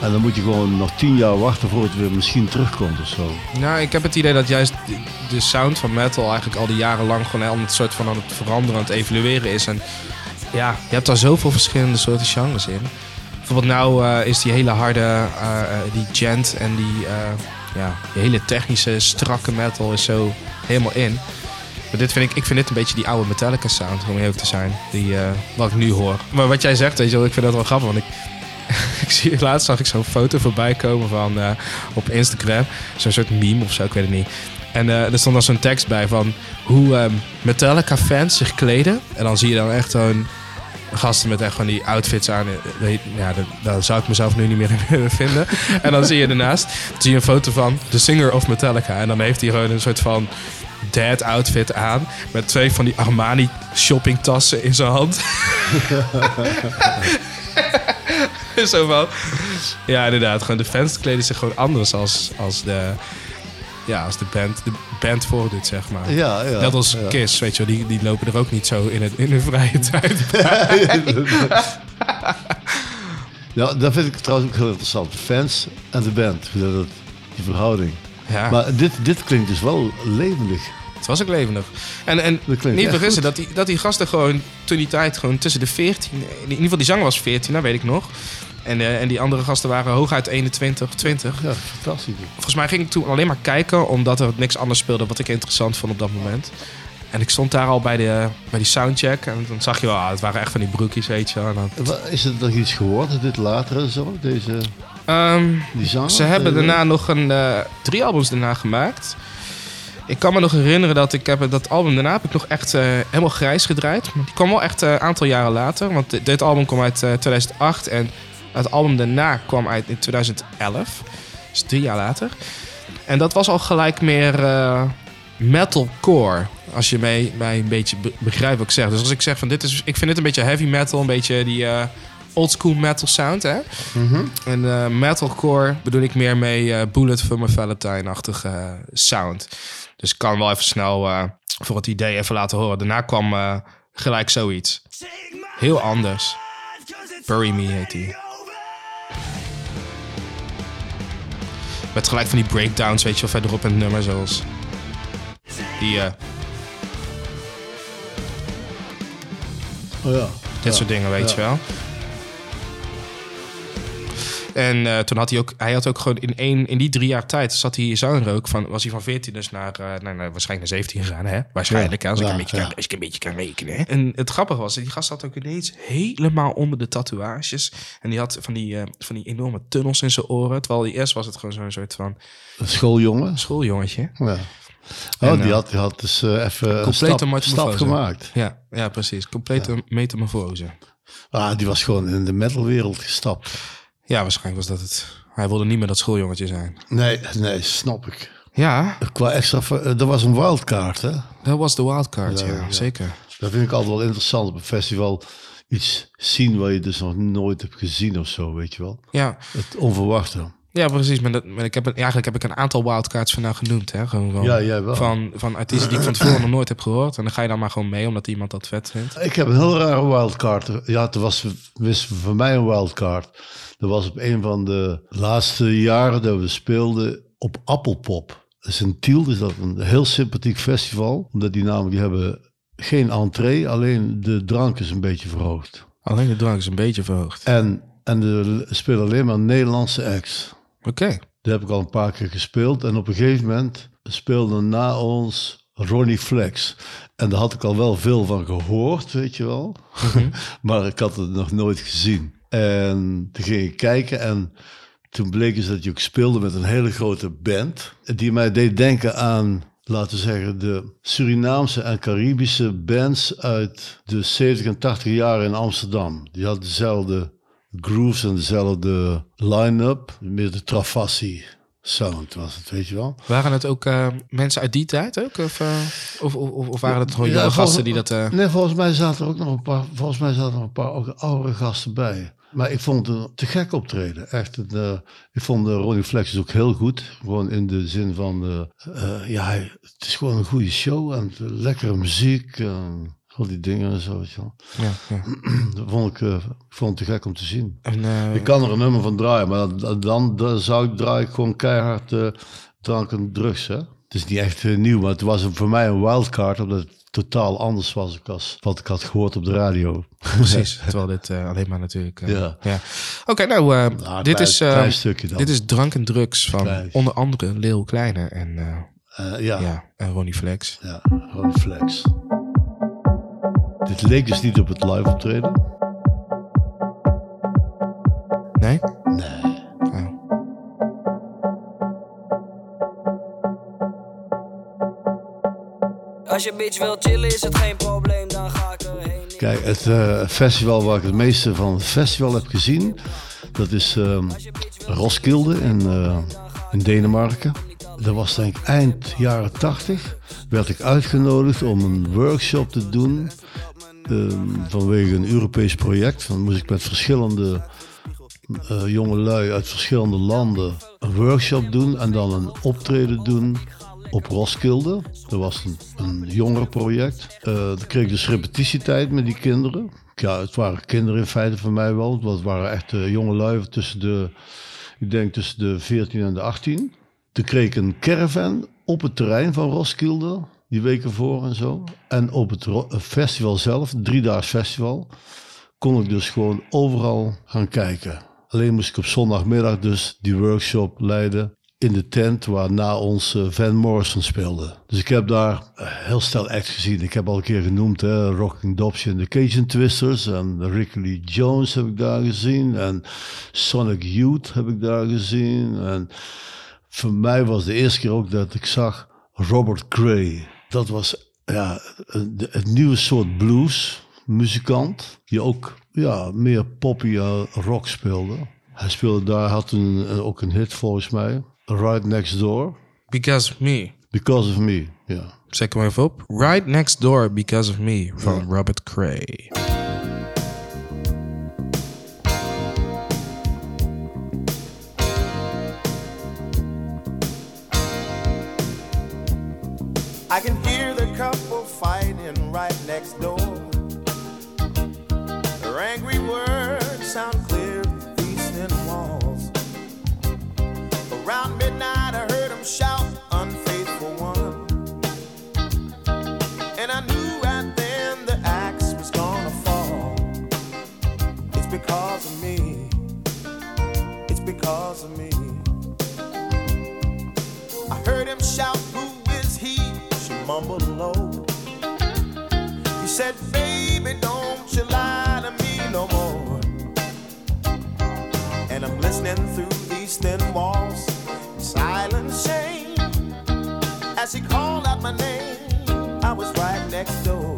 En dan moet je gewoon nog tien jaar wachten voordat het weer misschien terugkomt of zo. Nou, ik heb het idee dat juist de, sound van metal eigenlijk al die jaren lang gewoon het soort van aan het veranderen, aan het evolueren is. En ja, je hebt daar zoveel verschillende soorten genres in. Bijvoorbeeld nou eh, is die hele harde, eh, eh, die gent en die, ja, die hele technische, strakke metal is zo helemaal in. Maar dit vind ik, ik vind dit een beetje die oude Metallica sound, om eerlijk te zijn. Die, wat ik nu hoor. Maar wat jij zegt, weet je wel, ik vind dat wel grappig. Want ik, ik zie, laatst zag ik zo'n foto voorbij komen van, eh, op Instagram. Zo'n soort meme of zo, ik weet het niet. En eh, er stond dan zo'n tekst bij van hoe ehm, Metallica-fans zich kleden. En dan zie je dan echt zo'n gasten met echt gewoon die outfits aan. Eh, Ja, dat, daar zou ik mezelf nu niet meer in willen vinden. en dan zie je ernaast zie je een foto van de singer of Metallica. En dan heeft hij gewoon een soort van dad outfit aan. Met twee van die Armani shoppingtassen in zijn hand. Zo van. Ja, inderdaad. Gewoon de fans kleden zich gewoon anders als, als de... Ja, als de band, de band voordoet, zeg maar. Ja, ja. Net als ja. Kiss, weet je wel, die, die lopen er ook niet zo in, het, in hun vrije tijd. Ja, dat vind ik trouwens ook heel interessant. Fans en de band, hoe dat- die verhouding. Ja, Maar dit, dit klinkt dus wel levendig. het was ook levendig. En, en niet vergissen, dat die, dat die gasten gewoon toen die tijd gewoon tussen de 14... In ieder geval die zanger was 14, dat weet ik nog. En, eh, en die andere gasten waren hooguit 21 of 20. Ja, fantastisch. Volgens mij ging ik toen alleen maar kijken omdat er niks anders speelde wat ik interessant vond op dat moment. En ik stond daar al bij, de, bij die soundcheck en dan zag je wel, ah, het waren echt van die broekjes, weet je wel. En dan- Is het nog iets geworden, dit later zo? Deze, Ehm, die zanger? Ze hebben daarna nog een, eh, drie albums daarna gemaakt. Ik kan me nog herinneren dat ik heb dat album daarna heb ik nog echt eh, helemaal grijs gedraaid. Maar die kwam wel echt een aantal jaren later. Want dit, dit album kwam uit eh, 2008 en het album daarna kwam uit in 2011. Dus drie jaar later. En dat was al gelijk meer eh, metalcore. Als je mij, mij een beetje be- begrijpt wat ik zeg. Dus als ik zeg van dit is, ik vind dit een beetje heavy metal, een beetje die eh old school metal sound, hè? En eh, metalcore bedoel ik meer mee Bullet for My Valentine-achtige sound. Dus ik kan wel even snel voor het idee even laten horen. Daarna kwam gelijk zoiets. Heel anders. Bury Me heet die. Met gelijk van die breakdowns, weet je wel, verderop in het nummer. Zoals die, eh, Oh ja. dit soort dingen, weet ja. je wel. En eh, toen had hij ook, hij had ook gewoon in, één, in die drie jaar tijd zat hij zanger ook van, was hij van 14 dus naar, naar waarschijnlijk naar 17 gegaan, hè? Waarschijnlijk, Ja? Als, ik ja, een beetje ja. kan, als ik een beetje kan rekenen. Hè? En het grappige was, die gast had ook ineens helemaal onder de tatoeages. En die had van die, eh, van die enorme tunnels in zijn oren. Terwijl die eerst was het gewoon zo'n soort van Een schooljongeren. schooljongetje. Ja. Oh, En, die, had, die had dus even een stap, stap gemaakt. Ja, ja precies. Complete metamorfose. Ah, die was gewoon in de metalwereld gestapt. Ja, waarschijnlijk was dat het. Hij wilde niet meer dat schooljongetje zijn. Nee, nee, snap ik. Ja, Qua extra, eh, er was een wildcard, hè? dat was de wildcard, ja, Ja, ja. zeker. Dat vind ik altijd wel interessant op een festival. Iets zien wat je dus nog nooit hebt gezien of zo, weet je wel. Ja, Het onverwachte. ja precies. Maar, dat, maar ik heb, eigenlijk heb ik een aantal wildcards vandaag genoemd. Hè? Gewoon, gewoon Ja, jij wel. Van, van artiesten die ik van tevoren nog nooit heb gehoord. En dan ga je dan maar gewoon mee, omdat iemand dat vet vindt. Ik heb een heel rare wildcard. Ja, het was, was voor mij een wildcard. Dat was op een van de laatste jaren dat we speelden op Appelpop. Dat is in Tiel, dus dat is een heel sympathiek festival. Omdat die namelijk, die hebben geen entree, alleen de drank is een beetje verhoogd. Alleen de drank is een beetje verhoogd. En, en er spelen alleen maar Nederlandse acts. Oké. Daar heb ik al een paar keer gespeeld. En op een gegeven moment speelde na ons Ronnie Flex. En daar had ik al wel veel van gehoord, weet je wel. maar ik had het nog nooit gezien. En toen ging ik kijken en toen bleek dus dat je ook speelde met een hele grote band. Die mij deed denken aan, laten we zeggen, de Surinaamse en Caribische bands uit de 70 en 80 jaren in Amsterdam. Die hadden dezelfde grooves en dezelfde line-up. Meer de Travassi sound was het, weet je wel. Waren het ook eh, mensen uit die tijd ook? Of, eh, of, of, of waren het gewoon Ja, jonge gasten die dat... eh, Nee, volgens mij zaten er ook nog een paar, volgens mij zaten er nog een paar ook oudere gasten bij. Maar ik vond het een te gek optreden. Echt, een, eh, ik vond uh, Ronnie Flex ook heel goed. Gewoon in de zin van, eh, eh, ja, het is gewoon een goede show en lekkere muziek. En al die dingen en zo. ja, ja. Dat vond ik, vond het te gek om te zien. En, Ik kan er een nummer van draaien, maar dan, dan, dan zou ik draai ik gewoon keihard drank en drugs. Hè? Het is niet echt eh, nieuw, maar het was voor mij een wildcard, omdat het totaal anders was ik als wat ik had gehoord op de radio. Precies, terwijl dit eh, alleen maar natuurlijk... eh, Ja. Oké, nou, Nou, dit, klein- is, klein stukje dan. dit is Drank en Drugs van Klein. onder andere Leeuw Kleine en, ja, ja. ja, en Ronnie Flex. Ronnie Flex. Dit leek dus niet op het live optreden. Nee? Nee. Als je bitch wil chillen is het geen probleem, dan ga ik erheen. Kijk, het eh, festival waar ik het meeste van het festival heb gezien, dat is ehm, Roskilde in, eh, in Denemarken. Dat was denk eind jaren tachtig. Werd ik uitgenodigd om een workshop te doen ehm, vanwege een Europees project. Dan moest ik met verschillende eh jonge lui uit verschillende landen een workshop doen en dan een optreden doen op Roskilde. Dat was een, een jongerenproject. Eh dan kreeg ik dus repetitietijd met die kinderen. Ja, het waren kinderen in feite voor mij wel. Het waren echt eh, jonge lui tussen de, ik denk tussen de 14 en de 18. Toen kreeg ik een caravan op het terrein van Roskilde, die weken voor en zo. En op het festival zelf, een driedaags festival, kon ik dus gewoon overal gaan kijken. Alleen moest ik op zondagmiddag dus die workshop leiden in de tent waar na ons eh, Van Morrison speelde. Dus ik heb daar heel stel acts gezien. Ik heb al een keer genoemd, hè, Rocking Dobson, de Cajun Twisters en Ricky Lee Jones heb ik daar gezien en Sonic Youth heb ik daar gezien. En voor mij was de eerste keer ook dat ik zag Robert Cray. Dat was ja, een- het nieuwe soort blues muzikant. Die ook ja, meer poppy eh, rock speelde. Hij speelde daar, had een, eh, ook een hit volgens mij. Right Next Door. Because of Me. Because of Me. yeah. Zet hem even op. Right Next Door Because of Me van Robert Cray. I can hear the couple fighting right next door. Listening through these thin walls, shame. As he called out my name, I was right next door.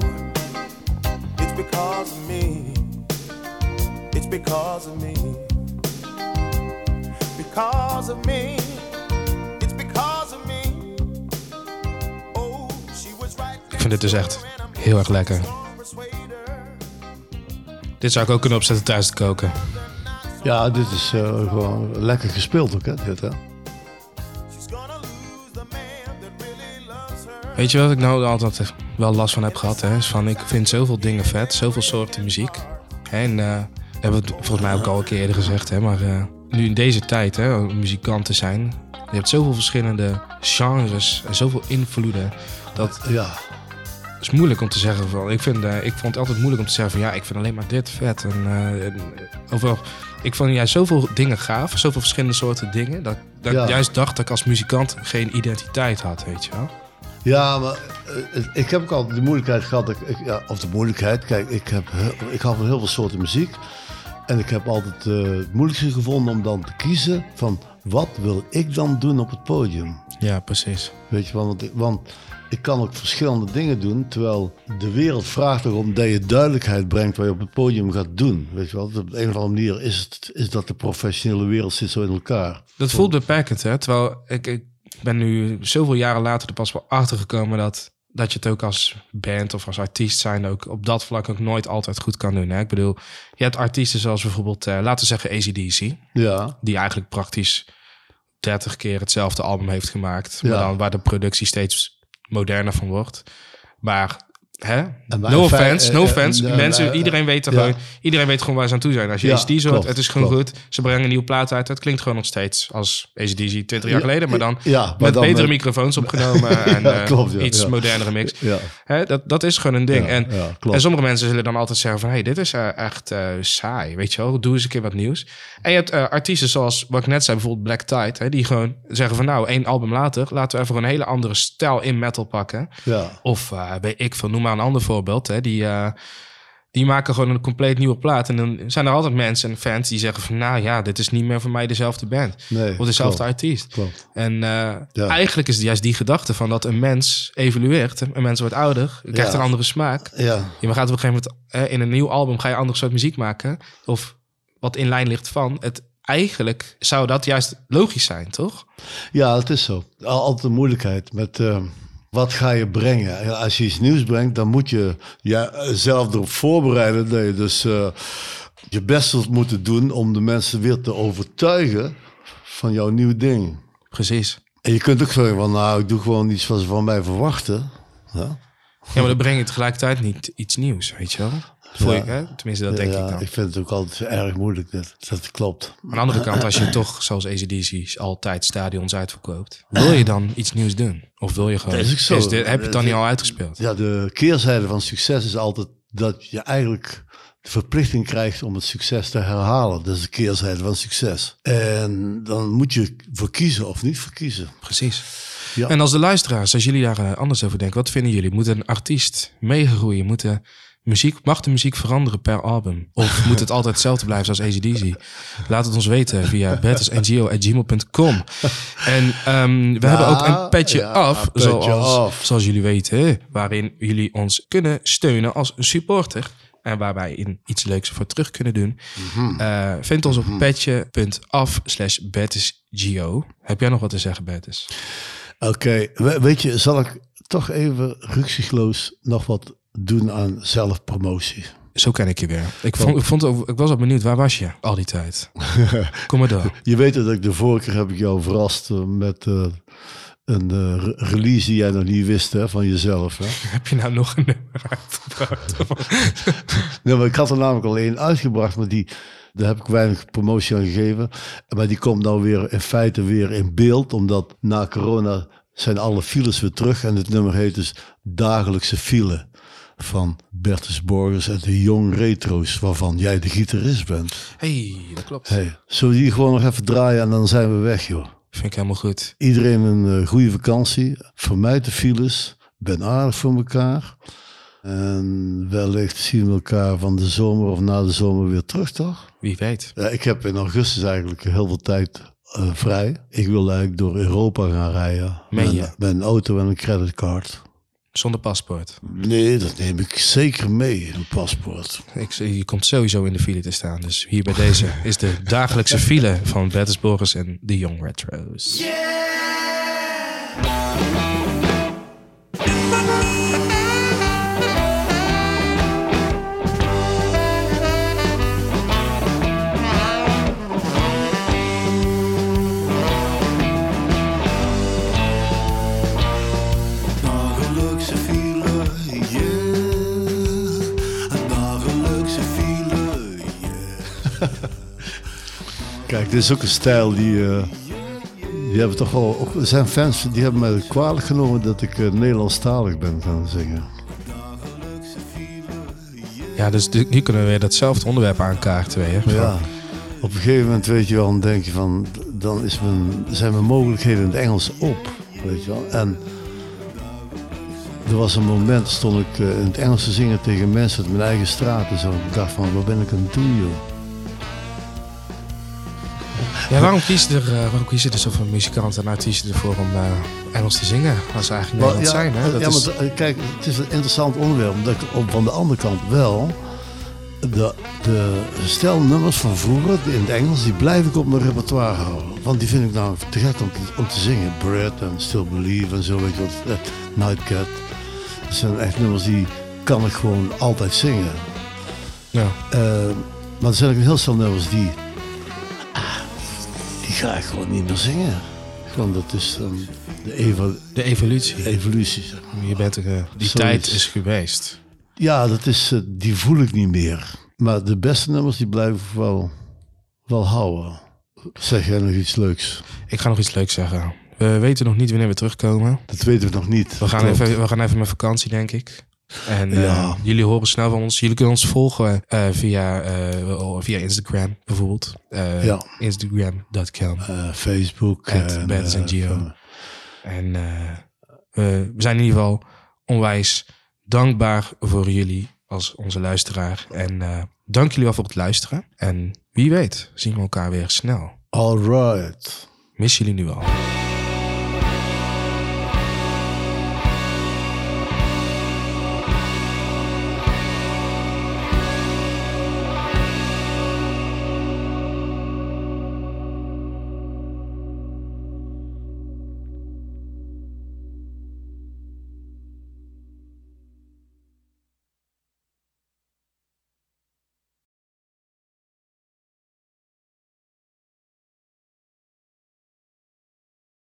It's because of me. It's because of me. Because of me. It's because of me. Oh, she was right Ik vind dit dus echt heel erg lekker. Dit zou ik ook kunnen opzetten thuis te koken. Ja, dit is eh, gewoon lekker gespeeld ook, hè? Dit, hè? Weet je wat ik nou altijd wel last van heb gehad? Hè? Is van, ik vind zoveel dingen vet, zoveel soorten muziek. En eh hebben we het volgens mij ook al een keer eerder gezegd. Hè? Maar eh, nu in deze tijd, hè, om muzikant te zijn. Je hebt zoveel verschillende genres en zoveel invloeden. Dat Ja. is moeilijk om te zeggen. Van, ik, vind, eh, ik vond het altijd moeilijk om te zeggen van ja, ik vind alleen maar dit vet. En, en, overal. Ik vond juist zoveel dingen gaaf, zoveel verschillende soorten dingen. Dat, dat Ja. ik juist dacht dat ik als muzikant geen identiteit had, weet je wel. Ja, maar eh, ik heb ook altijd de moeilijkheid gehad. Ik, ik- ja, of de moeilijkheid, kijk, ik, heb, ik hou van heel veel soorten muziek. En ik heb altijd eh, het moeilijkste gevonden om dan te kiezen van wat wil ik dan doen op het podium. Ja, precies. Weet je, wel, want, ik- want ik kan ook verschillende dingen doen, terwijl de wereld vraagt erom dat je duidelijkheid brengt wat je op het podium gaat doen. Weet je wel, op een of andere manier is, het, is dat de professionele wereld zit zo in elkaar. Dat voelt beperkend, hè? Terwijl ik, ik ben nu zoveel jaren later er pas wel achter gekomen dat, dat je het ook als band of als artiest zijn ook op dat vlak ook nooit altijd goed kan doen. Hè? Ik bedoel, je hebt artiesten zoals bijvoorbeeld, eh, laten we zeggen ACDC, Ja, die eigenlijk praktisch 30 keer hetzelfde album heeft gemaakt, maar Ja. dan waar de productie steeds moderner van wordt. Maar hè? No offense, no offense. Mensen, iedereen weet er gewoon, iedereen weet gewoon waar ze aan toe zijn. Als je ACDC hoort, het is gewoon klopt. goed. Ze brengen een nieuwe plaat uit. Het klinkt gewoon nog steeds als ACDC 20 jaar Ja, geleden, maar dan maar met dan betere met- microfoons opgenomen en eh, klopt, iets modernere mix. Hè, dat, dat is gewoon een ding. En, en sommige mensen zullen dan altijd zeggen van... hey, dit is eh, echt eh, saai, weet je wel. Doe eens een keer wat nieuws. En je hebt artiesten zoals, wat ik net zei, bijvoorbeeld Black Tide... Hè, die gewoon zeggen van nou, één album later... laten we even een hele andere stijl in metal pakken. ja. Of weet ik veel, noem maar een ander voorbeeld. Hè, die, eh, die maken gewoon een compleet nieuwe plaat. En dan zijn er altijd mensen en fans die zeggen van... nou ja, dit is niet meer voor mij dezelfde band. Nee, of dezelfde klopt. artiest. Klopt. En eh, Ja. eigenlijk is het juist die gedachte van dat een mens evolueert. Een mens wordt ouder, krijgt Ja. een andere smaak. Ja, Je gaat op een gegeven moment in een nieuw album ga je een andere soort muziek maken. Of wat in lijn ligt van. Het, eigenlijk zou dat juist logisch zijn, toch? Ja, het is zo. Al- Altijd een moeilijkheid met eh, wat ga je brengen. Als je iets nieuws brengt, dan moet je jezelf erop voorbereiden dat je dus eh, je best zult moeten doen om de mensen weer te overtuigen van jouw nieuw ding. Precies. En je kunt ook zeggen van, nou, ik doe gewoon iets wat ze van mij verwachten. Ja, Ja, maar dan breng je tegelijkertijd niet iets nieuws, weet je wel? Voel je, hè? Tenminste, dat denk ik dan. ik vind het ook altijd erg moeilijk. Dat, dat klopt. Aan de andere kant, als je toch, zoals ACDC, altijd stadions uitverkoopt, wil je dan iets nieuws doen? Of wil je gewoon, Dat is ook zo. heb je het dan niet al uitgespeeld? Ja, de keerzijde van succes is altijd dat je eigenlijk de verplichting krijgt om het succes te herhalen. Dat is de keerzijde van succes. En dan moet je voor kiezen of niet voor kiezen. Precies. Ja. En als de luisteraars, als jullie daar eh, anders over denken, wat vinden jullie? Moet een artiest meegroeien? Moet de muziek, mag de muziek veranderen per album? Of moet het altijd hetzelfde blijven zoals ACDC? Laat het ons weten via bettersngo.gmail.com. En ehm, we hebben ook een petje ja, af, een zoals, jullie weten, waarin jullie ons kunnen steunen als supporter. En waar wij in iets leuks voor terug kunnen doen. Eh, vind ons op petje.af slash bettisgeo. Heb jij nog wat te zeggen, Bettis? Oké, we- weet je, zal ik toch even ruksigloos nog wat doen aan zelfpromotie? Zo ken ik je weer. Ik, vond, ik, vond, ik was ook benieuwd, waar was je al die tijd? Kom maar door. Je weet dat ik de vorige keer heb ik jou verrast eh, met eh, een eh, re- release die jij nog niet wist hè, van jezelf. Hè? Heb je nou nog een nummer uitgebracht? Nee, maar ik had er namelijk al één uitgebracht, maar die, daar heb ik weinig promotie aan gegeven. Maar die komt nou weer in feite weer in beeld, omdat na corona zijn alle files weer terug. En het nummer heet dus Dagelijkse File van Bertus Borgers en de Jong Retro's, waarvan jij de gitarist bent. hey, dat klopt. Hey, zullen we die gewoon nog even draaien en dan zijn we weg, joh. Vind ik helemaal goed. Iedereen een eh, goede vakantie. Vermijd de files. Ben aardig voor elkaar. En wellicht zien we elkaar van de zomer of na de zomer weer terug, toch? Wie weet. Ja, ik heb in augustus eigenlijk heel veel tijd eh, vrij. Ik wil eigenlijk door Europa gaan rijden. Meen met, je? met een auto en een creditcard. Zonder paspoort. Nee, dat neem ik zeker mee, een paspoort. Ik, je komt sowieso in de file te staan. Dus hier bij deze is de dagelijkse file van Bertus Borgers en de Young Retros. Dagelijkse Kijk, dit is ook een stijl die... eh, die hebben toch wel... Ook, er zijn fans die hebben mij kwalijk genomen dat ik eh, Nederlandstalig ben gaan zingen. Ja, dus nu kunnen we weer datzelfde onderwerp aankaarten weer. Maar ja, op een gegeven moment weet je wel, dan denk je van... Dan is mijn, zijn mijn mogelijkheden in het Engels op, weet je wel. En... Er was een moment, stond ik eh, in het Engels te zingen tegen mensen uit mijn eigen straat. En zo. Ik dacht van, wat ben ik aan het doen, joh? Ja, waarom kiezen er, eh, waarom kiezen er zoveel muzikanten en artiesten ervoor om eh, Engels te zingen? Als ze eigenlijk Wel, Nederlands zijn, hè? Dat ja, is, maar eh, kijk, het is een interessant onderwerp. Omdat ik op, van de andere kant wel... De, de stelnummers van vroeger in het Engels, die blijf ik op mijn repertoire houden. Want die vind ik nou te gek om te, om te zingen. Bread en Still Believe en zo, weet je wat. Nightcat. Dat zijn echt nummers die kan ik gewoon altijd zingen. ja. Maar er zijn ook heel stel nummers die... die ga ik gewoon niet meer zingen. Gewoon, dat is dan de evo- De evolutie. evolutie, zeg maar. Je bent er, eh, die Zoiets. tijd is geweest. Ja, dat is, eh, die voel ik niet meer. Maar de beste nummers, die blijven ik wel, wel houden. Zeg jij nog iets leuks? Ik ga nog iets leuks zeggen. We weten nog niet wanneer we terugkomen. Dat weten we nog niet. We gaan, Klopt. even, we gaan even met vakantie, denk ik. En eh, Ja. jullie horen snel van ons. Jullie kunnen ons volgen eh, via, eh, via Instagram bijvoorbeeld. Ja. Instagram.com. Facebook. En, van- En we zijn in ieder geval onwijs dankbaar voor jullie als onze luisteraar. En dank jullie wel voor het luisteren. En wie weet zien we elkaar weer snel. All right. Mis jullie nu al.